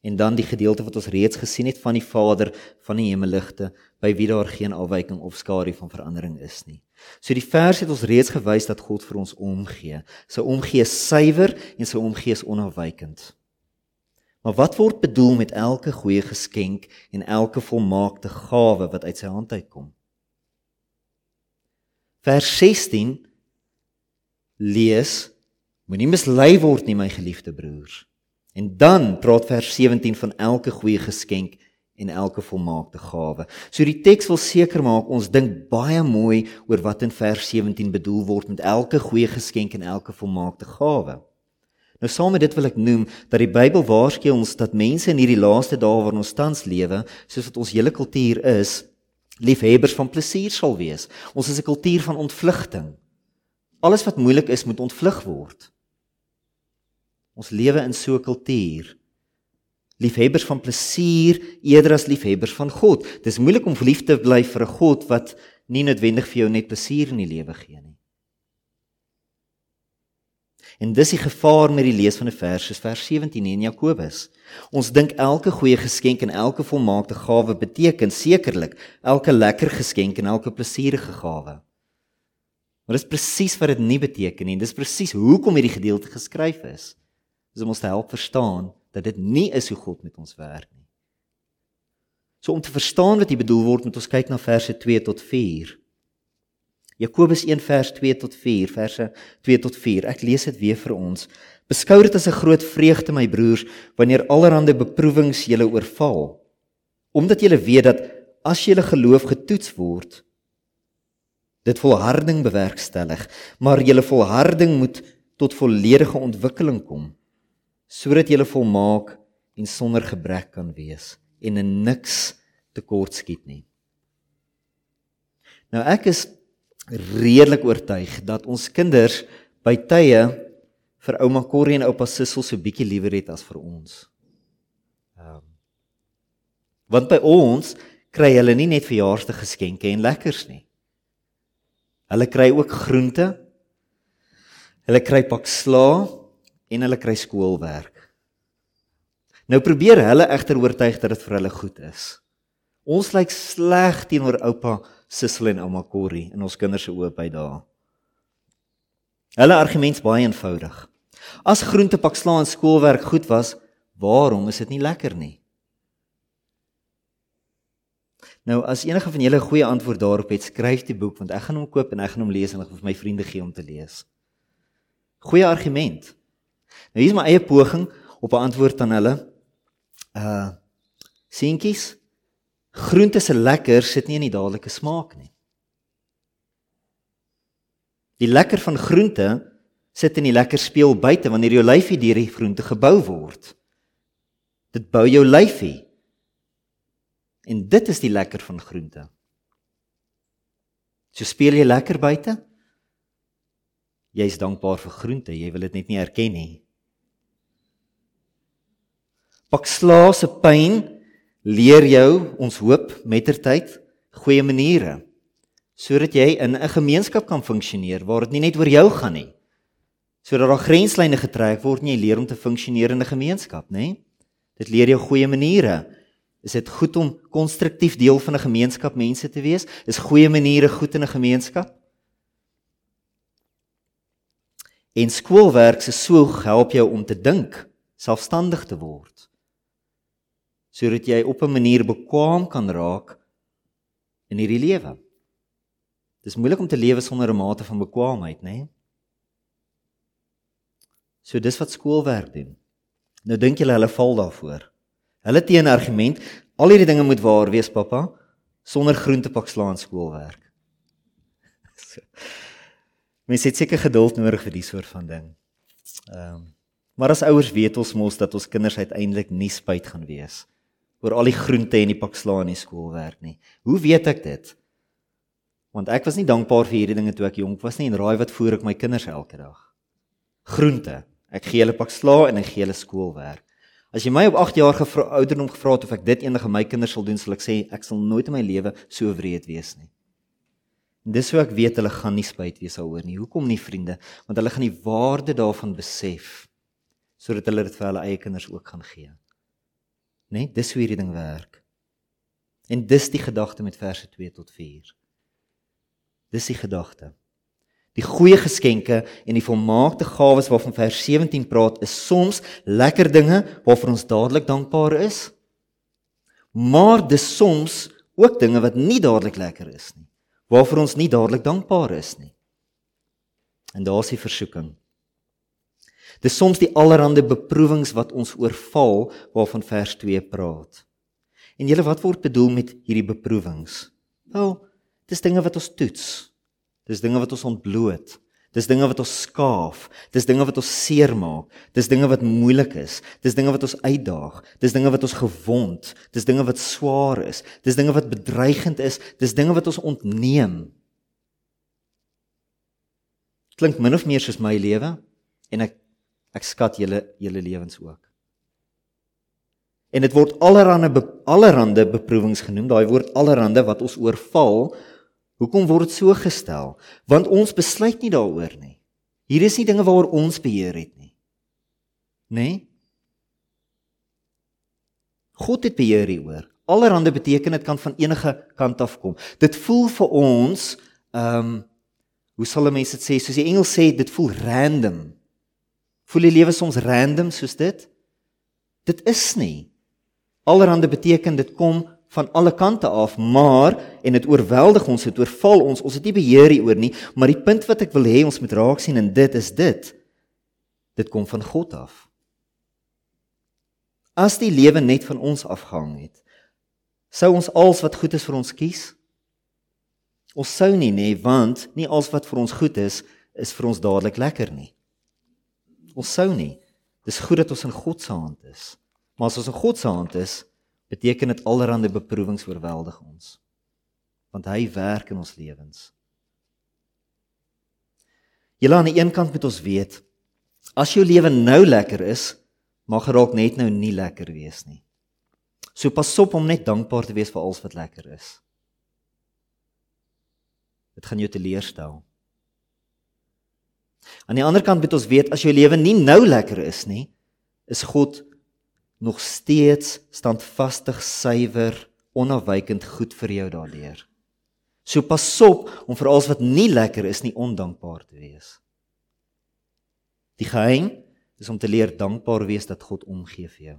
En dan die gedeelte wat ons reeds gesien het van die Vader van die hemeligte by wie daar geen afwyking of skadu van verandering is nie. So die vers het ons reeds gewys dat God vir ons omgee. Sy omgee is suiwer en sy omgee is onafwykend. Maar wat word bedoel met elke goeie geskenk en elke volmaakte gawe wat uit sy hand uitkom? Vers 16 lees: Moenie mislei word nie, my geliefde broers. En dan praat vers 17 van elke goeie geskenk en elke volmaakte gawe. So die teks wil seker maak ons dink baie mooi oor wat in vers 17 bedoel word met elke goeie geskenk en elke volmaakte gawe. Nou saam met dit wil ek noem dat die Bybel waarsku ons dat mense in hierdie laaste dae waarin ons tans lewe, soos wat ons hele kultuur is, liefhebbers van plesier sal wees. Ons is 'n kultuur van ontvlugting. Alles wat moeilik is, moet ontvlug word. Ons lewe in so 'n kultuur. Liefhebbers van plesier eerder as liefhebbers van God. Dis moeilik om verlief te bly vir 'n God wat nie noodwendig vir jou net plesier in die lewe gee nie. En dis die gevaar met die lees van 'n vers soos vers 17 in Jakobus. Ons dink elke goeie geskenk en elke volmaakte gawe beteken sekerlik elke lekker geskenk en elke plesierige gawe. Maar dis presies wat dit nie beteken nie. Dis presies hoekom hierdie gedeelte geskryf is. Dis om ons te help verstaan dat dit nie is hoe God met ons werk nie. So om te verstaan wat hier bedoel word, moet ons kyk na verse 2 tot 4. Jakobus 1 vers 2 tot 4 verse 2 tot 4. Ek lees dit weer vir ons. Beskou dit as 'n groot vreugde my broers wanneer allerlei beproewings julle oorval. Omdat julle weet dat as julle geloof getoets word, dit volharding bewerkstellig, maar julle volharding moet tot volledige ontwikkeling kom sodat julle volmaak en sonder gebrek kan wees en in niks tekortskiet nie. Nou ek is redelik oortuig dat ons kinders by tye vir ouma Corrie en oupa Sissel so bietjie liewer het as vir ons. Ehm um, want by ons kry hulle nie net verjaarsdaggeskenke en lekkers nie. Hulle kry ook groente. Hulle kry pak sla en hulle kry skoolwerk. Nou probeer hulle egter oortuig dat dit vir hulle goed is. Ons lyk sleg teenoor oupa Sissel en ouma Corrie in ons kinders se oë by daai. Hulle argument is baie eenvoudig. As groentepak slaan skoolwerk goed was, waarom is dit nie lekker nie? Nou as enige van julle 'n goeie antwoord daarop het, skryf die boek want ek gaan hom koop en ek gaan hom lees en ek gaan vir my vriende gee om te lees. Goeie argument. Nou hier is my eie poging op 'n antwoord aan hulle. Uh seentjies, groente se lekker sit nie in die dadelike smaak nie. Die lekker van groente sit in die lekker speel buite wanneer jou lyfie deur die groente gebou word. Dit bou jou lyfie. En dit is die lekker van groente. So speel jy lekker buite? Jy's dankbaar vir groente, jy wil dit net nie erken nie. Pak slaas se pyn leer jou ons hoop mettertyd goeie maniere sodat jy in 'n gemeenskap kan funksioneer waar dit nie net oor jou gaan nie. Sodat daar grenslyne getrek word en jy leer om te funksioneer in 'n gemeenskap nê dit leer jou goeie maniere. Is dit goed om konstruktief deel van 'n gemeenskap mense te wees? Is goeie maniere goed in 'n gemeenskap en skoolwerk se soog help jou om te dink selfstandig te word sodat jy op 'n manier bekwam kan raak in hierdie lewe. Dis moeilik om te lewe sonder 'n mate van bekwaamheid, né? Nee? So dis wat skoolwerk doen. Nou dink julle hulle val daarvoor. Hulle teenargument, al hierdie dinge moet waar wees, pappa, sonder groentepak slaan skoolwerk. so. Mens het seker geduld nodig vir die soort van ding. Ehm um, maar as ouers weet ons mos dat ons kinders uiteindelik nie spyt gaan wees oor al die groente en die pak sla in die skoolwerk nie. Hoe weet ek dit? Want ek was nie dankbaar vir hierdie dinge toe ek jonk was nie en raai wat voer ek my kinders elke dag? Groente. Ek gee hulle pak sla en ek gee hulle skoolwerk. As jy my op 8 jaar gevra ouderdom gevra het of ek dit eendag aan my kinders sal doen, sal ek sê ek sal nooit in my lewe so wreed wees nie. Dis hoe ek weet hulle gaan nie spyt wees daaroor nie. Hoekom nie, vriende? Want hulle gaan die waarde daarvan besef sodat hulle dit vir hulle eie kinders ook gaan gee nê? Nee, dis hoe hierdie ding werk. En dis die gedagte met verse 2 tot 4. Dis die gedagte. Die goeie geskenke en die volmaakte gawes waarvan vers 17 praat, is soms lekker dinge waarvoor ons dadelik dankbaar is. Maar dis soms ook dinge wat nie dadelik lekker is nie, waarvoor ons nie dadelik dankbaar is nie. En daar's die versoeking. Dis soms die allerhande beproewings wat ons oorval waarvan vers 2 praat. En julle wat word bedoel met hierdie beproewings? Wel, dis dinge wat ons toets. Dis dinge wat ons ontbloot. Dis dinge wat ons skaaf. Dis dinge wat ons seermaak. Dis dinge wat moeilik is. Dis dinge wat ons uitdaag. Dis dinge wat ons gewond. Dis dinge wat swaar is. Dis dinge wat bedreigend is. Dis dinge wat ons ontneem. Klink min of meer soos my lewe en ek ek skat julle julle lewens ook. En dit word allerhande be, allerhande beproewings genoem, daai woord allerhande wat ons oorval. Hoekom word so gestel? Want ons besluit nie daaroor nie. Hier is nie dinge waaroor ons beheer het nie. Nê? Nee? God het beheer hieroor. Allerhande beteken dit kan van enige kant af kom. Dit voel vir ons ehm um, hoe sal mense dit sê? Soos die Engels sê, dit voel random. Voel die lewe soms random soos dit? Dit is nie. Allerhande beteken dit kom van alle kante af, maar en dit oorweldig ons, dit oorval ons. Ons het nie beheer hieroor nie, maar die punt wat ek wil hê ons moet raak sien en dit is dit. Dit kom van God af. As die lewe net van ons afhang het, sou ons als wat goed is vir ons kies? Ons sou nie nê, want nie als wat vir ons goed is, is vir ons dadelik lekker nie. Ons sou nie. Dis goed dat ons in God se hand is. Maar as ons in God se hand is, beteken dit allerlei beproewings oorweldig ons. Want hy werk in ons lewens. Jy aan die een kant moet ons weet, as jou lewe nou lekker is, mag dalk net nou nie lekker wees nie. So pas op om net dankbaar te wees vir alles wat lekker is. Dit gaan jou teleurstel. Aan die ander kant moet ons weet as jou lewe nie nou lekker is nie, is God nog steeds standvastig, suiwer, onafwykend goed vir jou daardeur. So pas op om vir alles wat nie lekker is nie ondankbaar te wees. Die geheim is om te leer dankbaar wees dat God omgee vir jou.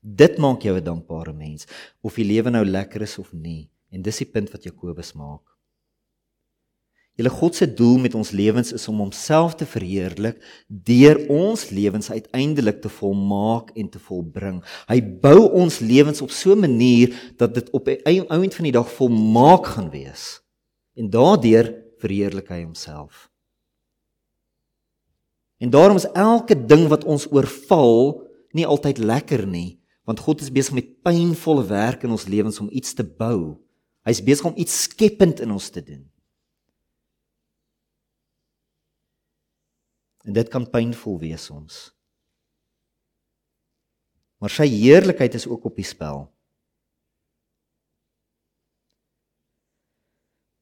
Dit maak jou 'n dankbare mens of die lewe nou lekker is of nie en dis die punt wat Jakobus maak. Julle God se doel met ons lewens is om homself te verheerlik deur ons lewens uiteindelik te volmaak en te volbring. Hy bou ons lewens op so 'n manier dat dit op die einde van die dag volmaak gaan wees. En daardeur verheerlik hy homself. En daarom is elke ding wat ons oorval nie altyd lekker nie, want God is besig met pynvolle werk in ons lewens om iets te bou. Hy's besig om iets skepend in ons te doen. En dit kan pynvol wees soms. Maar sy heerlikheid is ook op die spel.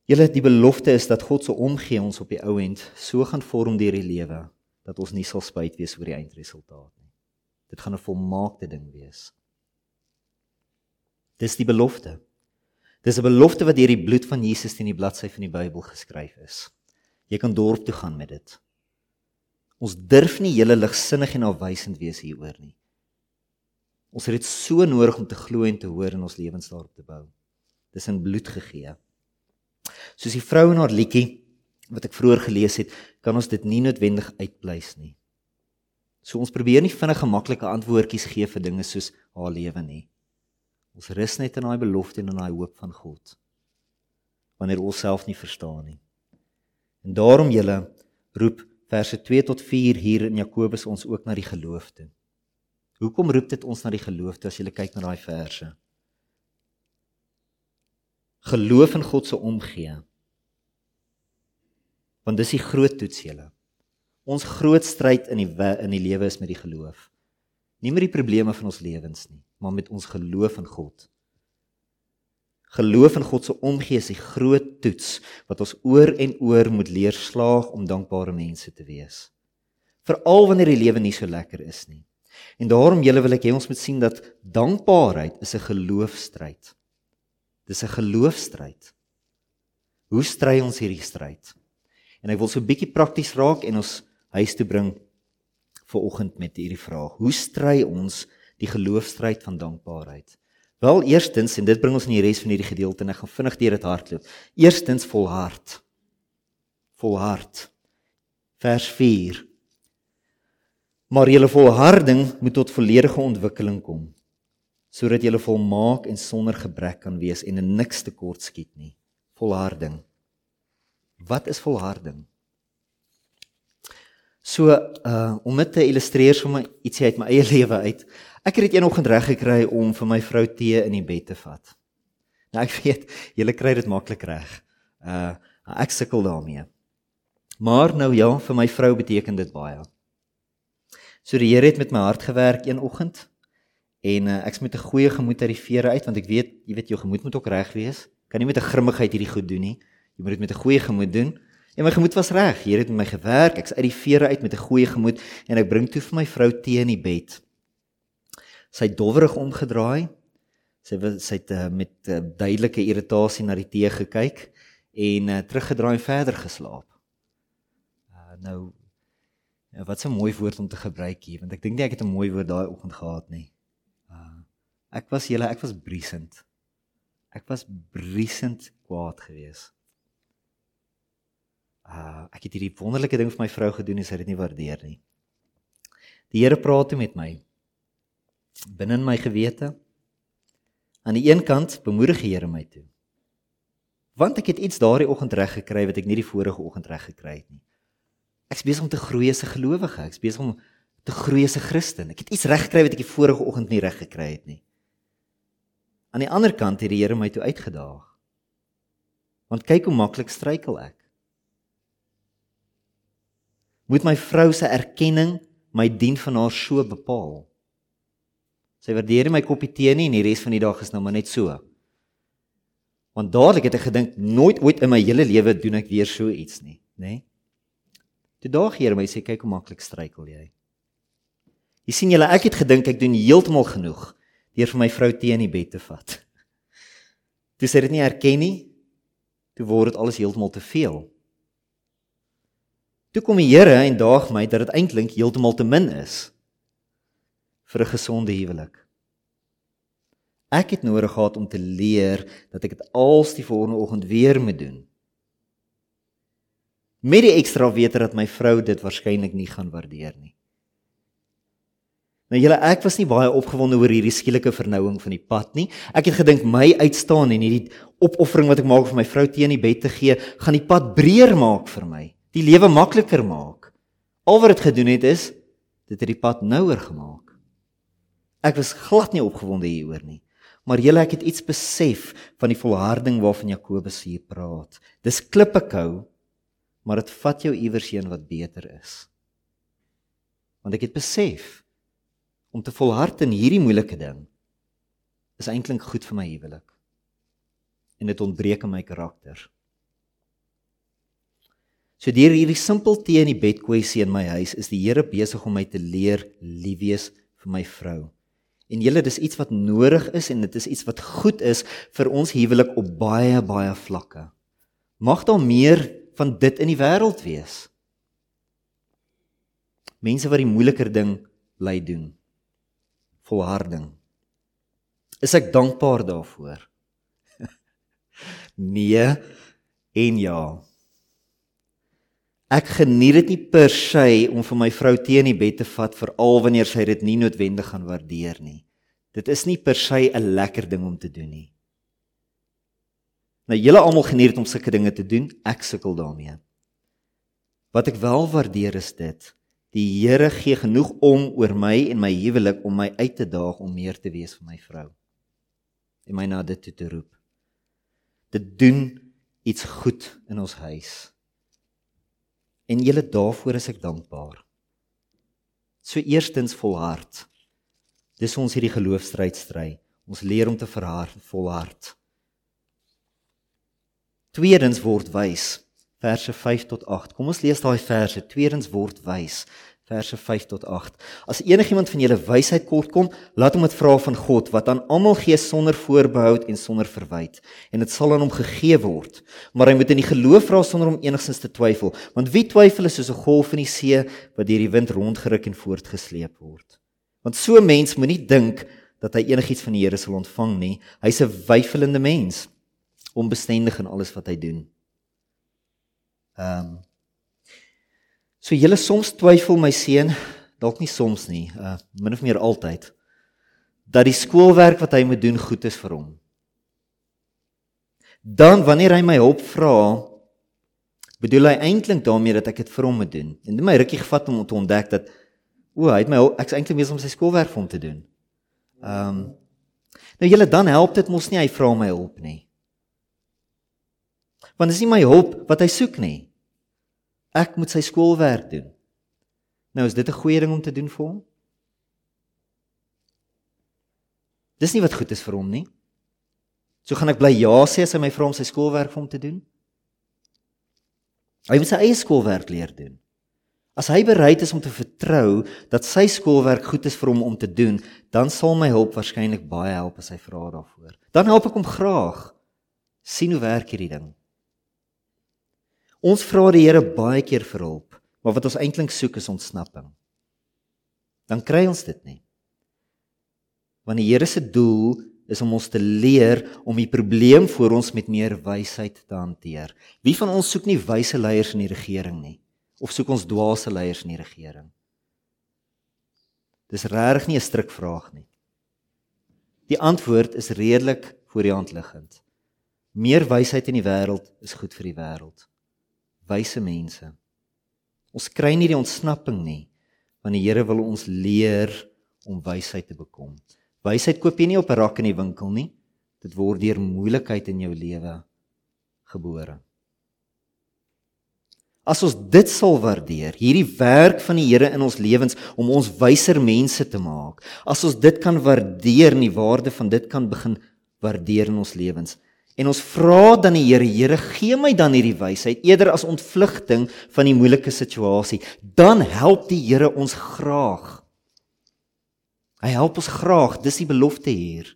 Julle die belofte is dat God se omgee ons op die ou end so gaan vorm deur die lewe dat ons nie sal spyt wees oor die eindresultaat nie. Dit gaan 'n volmaakte ding wees. Dis die belofte. Dis 'n belofte wat deur die bloed van Jesus teen die bladsy van die Bybel geskryf is. Jy kan dorp toe gaan met dit. Ons durf nie hele ligsinnig en afwysend wees hieroor nie. Ons het dit so nodig om te glo en te hoor in ons lewens daarop te bou. Dis in bloed gegee. Soos die vrou in haar liedjie wat ek vroeër gelees het, kan ons dit nie noodwendig uitpleis nie. So ons probeer nie vinnige maklike antwoordjies gee vir dinge soos haar lewe nie. Ons rus net in daai belofte en in daai hoop van God. Wanneer ons self nie verstaan nie. En daarom julle roep verse 2 tot 4 hier in Jakobus ons ook na die geloof toe. Hoekom roep dit ons na die geloof toe as jy kyk na daai verse? Geloof in God se omgee want dis die groot toets julle. Ons groot stryd in die in die lewe is met die geloof. Nie met die probleme van ons lewens nie, maar met ons geloof in God. Geloof in God se omgee is die groot toets wat ons oor en oor moet leer slaag om dankbare mense te wees. Veral wanneer die lewe nie so lekker is nie. En daarom julle wil ek hê ons moet sien dat dankbaarheid is 'n geloofstryd. Dis 'n geloofstryd. Hoe stry ons hierdie stryd? En ek wil so 'n bietjie prakties raak en ons huis toe bring vir oggend met hierdie vraag. Hoe stry ons die geloofstryd van dankbaarheid? Wel, eerstens en dit bring ons in die res van hierdie gedeelte en ek gaan vinnig deur dit hardloop. Eerstens volhard. Volhard. Vers 4. Maar julle volharding moet tot volledige ontwikkeling kom sodat julle volmaak en sonder gebrek kan wees en in niks tekort skiet nie. Volharding. Wat is volharding? So, uh om dit te illustreer sommer ietsie uit my eie lewe uit. Ek het dit eenoggend reg gekry om vir my vrou tee in die bed te vat. Nou ek weet, julle kry dit maklik reg. Uh ek sukkel daarmee. Maar nou ja, vir my vrou beteken dit baie. So die Here het met my hart gewerk een oggend en uh, ek's met 'n goeie gemoed uit die vere uit want ek weet, jy weet jou gemoed moet ook reg wees. Kan nie met 'n grimmigheid hierdie goed doen nie. Jy moet dit met 'n goeie gemoed doen. En my gemoed was reg. Hier het met my gewerk. Ek's uit die vere uit met 'n goeie gemoed en ek bring toe vir my vrou tee in die bed. Sy het dowwerig omgedraai. Sy sy het uh, met uh, duidelike irritasie na die tee gekyk en uh, teruggedraai en verder geslaap. Uh, nou ja, wat 'n mooi woord om te gebruik hier want ek dink nie ek het 'n mooi woord daai oggend gehad nie. Uh, ek was julle ek was briesend. Ek was briesend kwaad geweest. Uh ek het hierdie wonderlike ding vir my vrou gedoen en sy het dit nie waardeer nie. Die Here praat toe met my binne in my gewete. Aan die een kant bemoedig die Here my toe want ek het iets daardie oggend reg gekry wat ek nie die vorige oggend reg gekry het nie. Ek's besig om te groei as 'n gelowige, ek's besig om te groei as 'n Christen. Ek het iets reg gekry wat ek die vorige oggend nie reg gekry het nie. Aan die ander kant het die Here my toe uitgedaag. Want kyk hoe maklik struikel ek. Moet my vrou se erkenning my dien van haar so bepaal? Sy waardeer my koppie tee nie en die res van die dag is nou maar net so. Want dadelik het ek gedink nooit ooit in my hele lewe doen ek weer so iets nie, nê? Nee? Toe daag Here my sê kyk hoe maklik struikel jy. Jy sien julle ek het gedink ek doen heeltemal genoeg deur vir my vrou teen die bed te vat. Toe sê dit nie erken nie. Toe word dit alles heeltemal te veel. Toe kom die Here en daag my dat dit eintlik heeltemal te min is vir 'n gesonde huwelik. Ek het nodig gehad om te leer dat ek dit als die volgende oggend weer moet doen. Met die ekstra wete dat my vrou dit waarskynlik nie gaan waardeer nie. Nou julle ek was nie baie opgewonde oor hierdie skielike vernouing van die pad nie. Ek het gedink my uitstaan en hierdie opoffering wat ek maak vir my vrou teen die bed te gee, gaan die pad breër maak vir my, die lewe makliker maak. Al wat dit gedoen het is dit het die pad nouer gemaak. Ek was glad nie opgewonde hieroor nie. Maar julle ek het iets besef van die volharding waarvan Jakobus hier praat. Dis klippe kou, maar dit vat jou iewers heen wat beter is. Want ek het besef om te volhard in hierdie moeilike ding is eintlik goed vir my huwelik. En dit ontbreek in my karakter. So deur hierdie simpel tee in die bed kwessie in my huis is die Here besig om my te leer lief wees vir my vrou. En julle dis iets wat nodig is en dit is iets wat goed is vir ons huwelik op baie baie vlakke. Mag daar meer van dit in die wêreld wees. Mense wat die moeiliker ding bly doen. Volharding. Is ek dankbaar daarvoor? nee en ja. Ek geniet dit nie per se om vir my vrou teen die bed te vat veral wanneer sy dit nie noodwendig gaan waardeer nie. Dit is nie per se 'n lekker ding om te doen nie. Nou julle almal geniet dit om sulke dinge te doen, ek sukkel daarmee. Wat ek wel waardeer is dit, die Here gee genoeg om oor my en my huwelik om my uit te daag om meer te wees vir my vrou en my na dit toe te roep. Dit doen iets goed in ons huis. En julle daarvoor is ek dankbaar. So eerstens volhard. Dis ons hierdie geloofstryd stry. Ons leer om te verhard, volhard. Tweedens word wys. Verse 5 tot 8. Kom ons lees daai verse. Tweedens word wys verse 5 tot 8. As enigiemand van julle wysheid kort kom, laat hom dit vra van God wat aan almal gee sonder voorbehou en sonder verwyte, en dit sal aan hom gegee word. Maar hy moet in die geloof vra sonder om enigstens te twyfel, want wie twyfel is soos 'n golf in die see wat deur die wind rondgeruk en voortgesleep word. Want so 'n mens moenie dink dat hy enigiets van die Here sal ontvang nie. Hy's 'n weifelende mens, onbestendig in alles wat hy doen. Ehm um, So julle soms twyfel my seun, dalk nie soms nie, uh min of meer altyd dat die skoolwerk wat hy moet doen goed is vir hom. Dan wanneer hy my hulp vra, bedoel hy eintlik daarmee dat ek dit vir hom moet doen. En dit my rukkie gevat om te ontdek dat o, hy het my ek's eintlik besig om sy skoolwerk vir hom te doen. Ehm um, Nou julle dan help dit mos nie hy vra my hulp nie. Want dis nie my hulp wat hy soek nie. Ek moet sy skoolwerk doen. Nou is dit 'n goeie ding om te doen vir hom? Dis nie wat goed is vir hom nie. So gaan ek bly ja sê as hy my vra om sy skoolwerk vir hom te doen. Hy moet sy eie skoolwerk leer doen. As hy bereid is om te vertrou dat sy skoolwerk goed is vir hom om te doen, dan sal my hulp waarskynlik baie help as hy vra daarvoor. Dan help ek hom graag. sien hoe werk hierdie ding. Ons vra die Here baie keer vir hulp, maar wat ons eintlik soek is ontsnapping. Dan kry ons dit nie. Want die Here se doel is om ons te leer om die probleem voor ons met meer wysheid te hanteer. Wie van ons soek nie wyse leiers in die regering nie of soek ons dwaase leiers in die regering? Dis regtig nie 'n stryk vraag nie. Die antwoord is redelik voor die hand liggend. Meer wysheid in die wêreld is goed vir die wêreld. Wyse mense. Ons kry nie die ontsnapping nie, want die Here wil ons leer om wysheid te bekom. Wysheid koop jy nie op 'n rak in die winkel nie. Dit word deur moeilikheid in jou lewe gebore. As ons dit sal waardeer, hierdie werk van die Here in ons lewens om ons wyser mense te maak, as ons dit kan waardeer en die waarde van dit kan begin waardeer in ons lewens. En ons vra dan die Here, Here, gee my dan hierdie wysheid eerder as ontvlugting van die moeilike situasie, dan help die Here ons graag. Hy help ons graag, dis die belofte hier.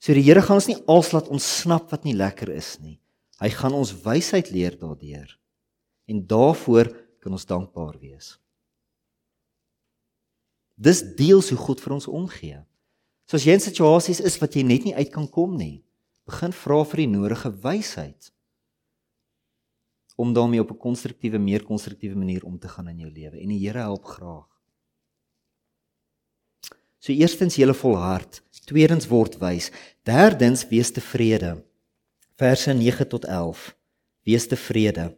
So die Here gaan ons nie als laat ontsnap wat nie lekker is nie. Hy gaan ons wysheid leer daardeur. En daarvoor kan ons dankbaar wees. Dis deels hoe God vir ons omgee. So as jy in situasies is wat jy net nie uit kan kom nie, begin vra vir die nodige wysheid om daarmee op 'n konstruktiewe, meer konstruktiewe manier om te gaan in jou lewe en die Here help graag. So eerstens julle volhard, tweedens word wys, derdens wees tevrede. Verse 9 tot 11. Wees tevrede.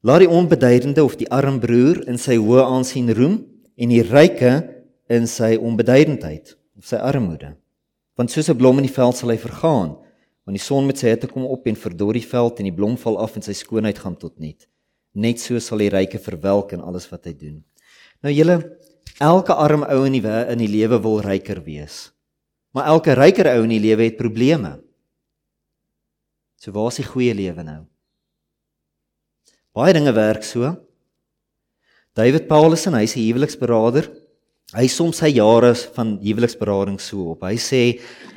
Laat die onbeduidende of die arm broer in sy hoë aansien roem en die ryke in sy onbeduidendheid of sy armoede. Want soos 'n blom in die veld sal hy vergaan, want die son met sy hitte kom op en verdor die veld en die blom val af en sy skoonheid gaan tot niet. Net so sal die ryke verwelk in alles wat hy doen. Nou julle Elke arm ou in die in die lewe wil ryker wees. Maar elke ryker ou in die lewe het probleme. So waar is die goeie lewe nou? Baie dinge werk so. David Paulus en hy se huweliksberader, hy som sy jare van huweliksberading so op. Hy sê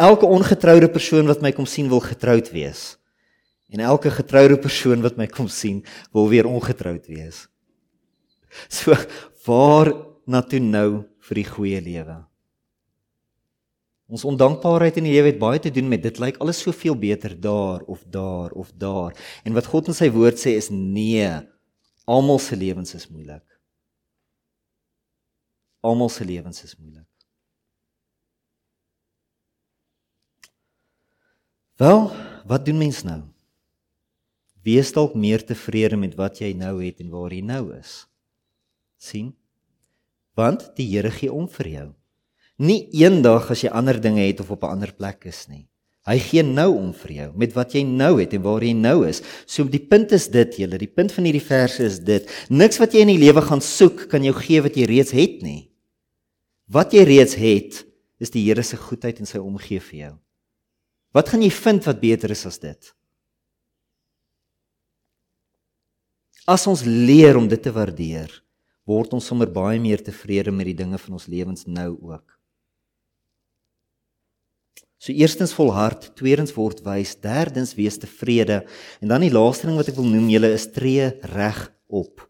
elke ongetroude persoon wat my kom sien wil getroud wees. En elke getroude persoon wat my kom sien wil weer ongetroud wees. So waar na toe nou vir die goeie lewe. Ons ondankbaarheid in die lewe het baie te doen met dit lyk alles soveel beter daar of daar of daar. En wat God in sy woord sê is nee. Almal se lewens is moeilik. Almal se lewens is moeilik. Wel, wat doen mens nou? Wees dalk meer tevrede met wat jy nou het en waar jy nou is. sien? want die Here gee om vir jou. Nie eendag as jy ander dinge het of op 'n ander plek is nie. Hy gee nou om vir jou met wat jy nou het en waar jy nou is. So die punt is dit, julle, die punt van hierdie verse is dit. Niks wat jy in die lewe gaan soek kan jou gee wat jy reeds het nie. Wat jy reeds het, is die Here se goedheid en sy omgee vir jou. Wat gaan jy vind wat beter is as dit? As ons leer om dit te waardeer, word ons sommer baie meer tevrede met die dinge van ons lewens nou ook. So eerstens volhard, tweedens word wys, derdens wees tevrede en dan die laaste ding wat ek wil noem julle is tree reg op.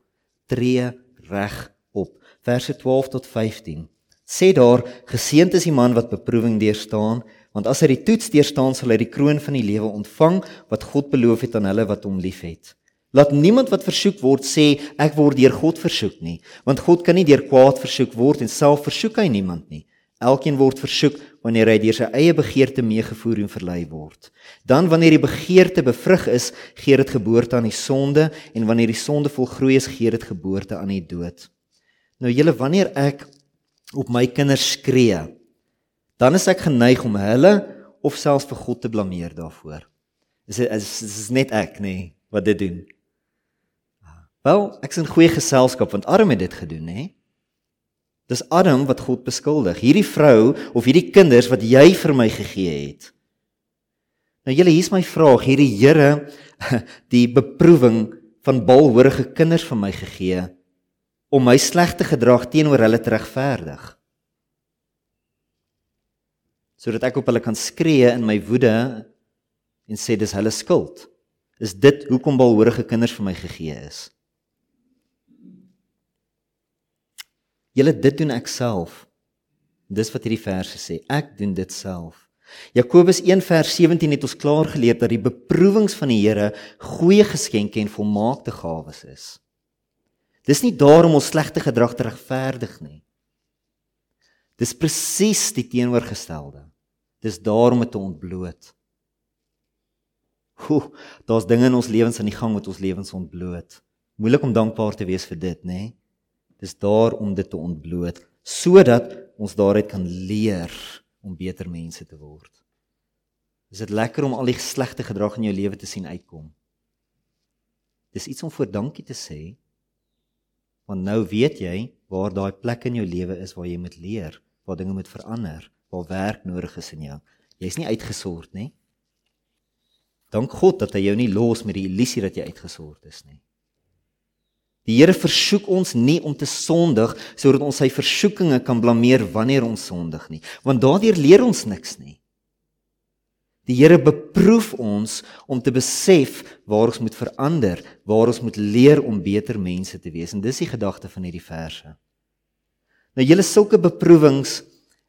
Tree reg op. Verse 12 tot 15. Sê daar geseënd is die man wat beproewing deurstaan, want as hy die toets deurstaan sal hy die kroon van die lewe ontvang wat God beloof het aan hulle wat hom liefhet. Laat niemand wat versoek word sê ek word deur God versoek nie, want God kan nie deur kwaad versoek word en self versoek hy niemand nie. Elkeen word versoek wanneer hy deur sy eie begeerte meegevoer en verlei word. Dan wanneer die begeerte bevrug is, gee dit geboorte aan die sonde en wanneer die sonde volgroei is, gee dit geboorte aan die dood. Nou julle wanneer ek op my kinders skree, dan is ek geneig om hulle of selfs vir God te blameer daarvoor. Is is, is net ek nê wat dit doen? Wel, ek's in goeie geselskap want Adam het dit gedoen, hè? Dis Adam wat God beskuldig. Hierdie vrou of hierdie kinders wat jy vir my gegee het. Nou julle, hier's my vraag. Hierdie Here die beproewing van balhoorige kinders vir my gegee om my slegte gedrag teenoor hulle te regverdig. Sodat ek op hulle kan skree in my woede en sê dis hulle skuld. Is dit hoekom balhoorige kinders vir my gegee is? Julle dit doen ek self. Dis wat hierdie verse sê. Ek doen dit self. Jakobus 1 vers 17 het ons klaar geleer dat die beproewings van die Here goeie geskenke en volmaakte gawes is. Dis nie daarom ons slegte gedrag regverdig nie. Dis presies die teenoorgestelde. Dis daarom dit te ontbloot. Hoe, daar's dinge in ons lewens aan die gang wat ons lewens ontbloot. Moeilik om dankbaar te wees vir dit, nê? Nee? Dis daar om dit te ontbloot sodat ons daaruit kan leer om beter mense te word. Is dit lekker om al die slegte gedrag in jou lewe te sien uitkom? Dis iets om voor dankie te sê. Want nou weet jy waar daai plek in jou lewe is waar jy moet leer, waar dinge moet verander, waar werk nodig is in jou. Jy's nie uitgesort nie. Dank God dat hy jou nie los met die illusie dat jy uitgesort is nie. Die Here versoek ons nie om te sondig sodat ons sy versoekinge kan blameer wanneer ons sondig nie, want daardeur leer ons niks nie. Die Here beproef ons om te besef waar ons moet verander, waar ons moet leer om beter mense te wees en dis die gedagte van hierdie verse. Nou julle sulke beproewings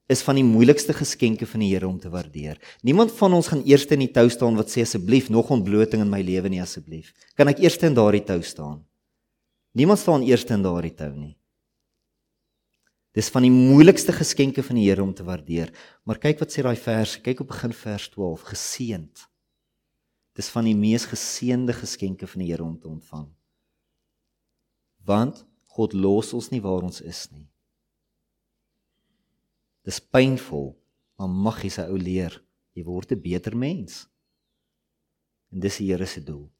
is van die moeilikste geskenke van die Here om te waardeer. Niemand van ons gaan eers in die tou staan wat sê asseblief nog ontbloting in my lewe nie asseblief. Kan ek eers in daardie tou staan? Niemand staan eerste in daardie tou nie. Dis van die moeilikste geskenke van die Here om te waardeer. Maar kyk wat sê daai vers, kyk op begin vers 12, geseend. Dis van die mees geseënde geskenke van die Here om te ontvang. Want God los ons nie waar ons is nie. Dis pynvol, maar mag jy se ou leer, jy word 'n beter mens. En dis die Here se doel.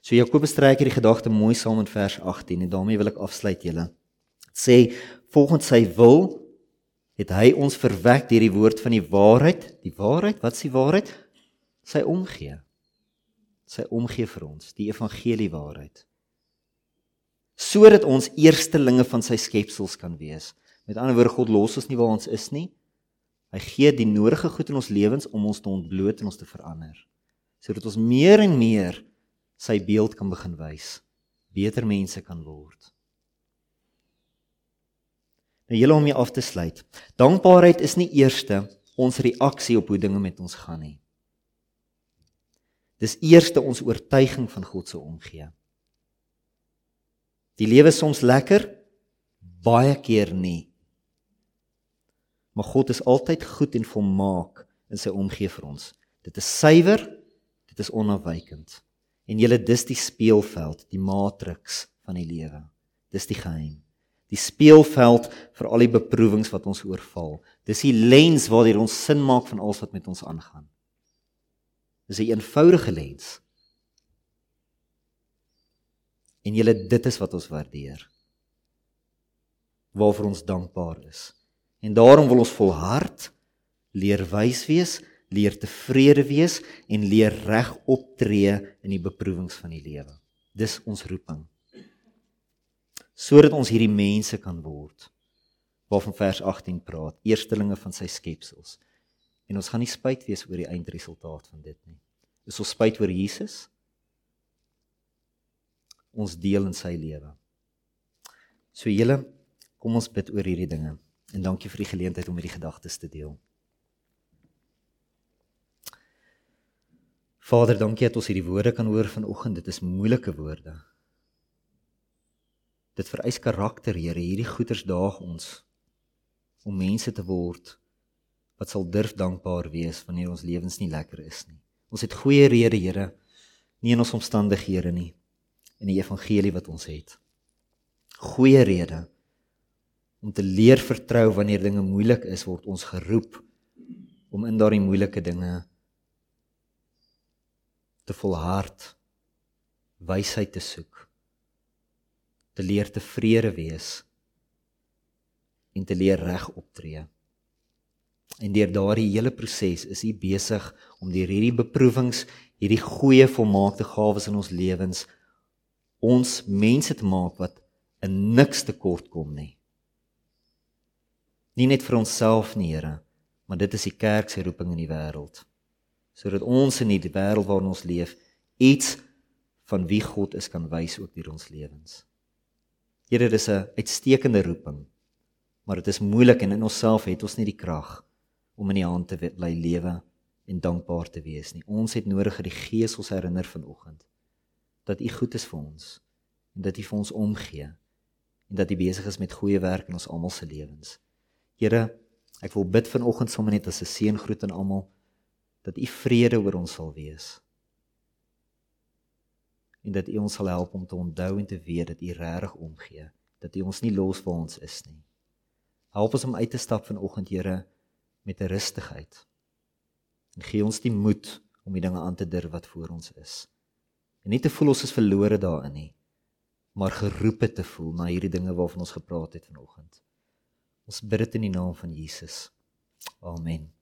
So Jakobus trek hierdie gedagte mooi saam in vers 18 en daarmee wil ek afsluit julle. Sê volgens sy wil het hy ons verwek deur die woord van die waarheid. Die waarheid, wat is die waarheid? Sy omgee. Sy omgee vir ons, die evangelie waarheid. Sodat ons eerstelinge van sy skepsels kan wees. Met ander woorde, God los ons nie waar ons is nie. Hy gee die nodige goed in ons lewens om ons te ontbloot en ons te verander. Sodat ons meer en meer sy beeld kan begin wys, beter mense kan word. Nou julle om hier af te sluit. Dankbaarheid is nie eerste ons reaksie op hoe dinge met ons gaan nie. Dis eerste ons oortuiging van God se omgee. Die lewe is soms lekker, baie keer nie. Maar God is altyd goed en volmaak in sy omgee vir ons. Dit is suiwer, dit is onafwykend. En julle dis die speelveld, die matriks van die lewe. Dis die geheim. Die speelveld vir al die beproewings wat ons oorval. Dis die lens waardeur ons sin maak van alles wat met ons aangaan. Dis 'n een eenvoudige lens. En julle dit is wat ons waardeer. Waarvoor ons dankbaar is. En daarom wil ons volhard leer wys wees leer tevrede wees en leer reg optree in die beproewings van die lewe. Dis ons roeping. Sodat ons hierdie mense kan word waarvan vers 18 praat, eerstelinge van sy skepsels. En ons gaan nie spyt wees oor die eindresultaat van dit nie. Is ons spyt oor Jesus? Ons deel in sy lewe. So julle, kom ons bid oor hierdie dinge. En dankie vir die geleentheid om hierdie gedagtes te deel. Vader, dankie dat ons hierdie woorde kan hoor vanoggend. Dit is moeilike woorde. Dit vereis karakter, Here. Hierdie goeders daag ons om mense te word wat sal durf dankbaar wees wanneer ons lewens nie lekker is nie. Ons het goeie redes, Here, nie in ons omstandighede nie in die evangelie wat ons het. Goeie redes om te leer vertrou wanneer dinge moeilik is, word ons geroep om in daardie moeilike dinge te volhard wysheid te soek te leer tevrede wees en te leer reg optree. En deur daardie hele proses is U besig om deur hierdie beproewings, hierdie goeie volmaakte gawes in ons lewens ons mense te maak wat in niks tekort kom nie. Nie net vir onsself nie, Here, maar dit is die kerk se roeping in die wêreld. Sodat ons in die wêreld waarin ons leef iets van wie God is kan wys ook deur ons lewens. Here, dis 'n uitstekende roeping. Maar dit is moeilik en in onsself het ons nie die krag om in die hand te bly lewe en dankbaar te wees nie. Ons het nodig dat die Gees ons herinner vanoggend dat U goed is vir ons en dat U vir ons omgee en dat U besig is met goeie werk in ons almal se lewens. Here, ek wil bid vanoggend sommer net as 'n seëngroet aan almal dat U vrede oor ons sal wees. En dat U ons sal help om te onthou en te weet dat U regtig omgee, dat U ons nie los waar ons is nie. Help ons om uit te stap vanoggend, Here, met 'n rustigheid. En gee ons die moed om die dinge aan te durf wat voor ons is. En nie te voel ons is verlore daarin nie, maar geroepe te voel na hierdie dinge waarvan ons gepraat het vanoggend. Ons bid dit in die naam van Jesus. Amen.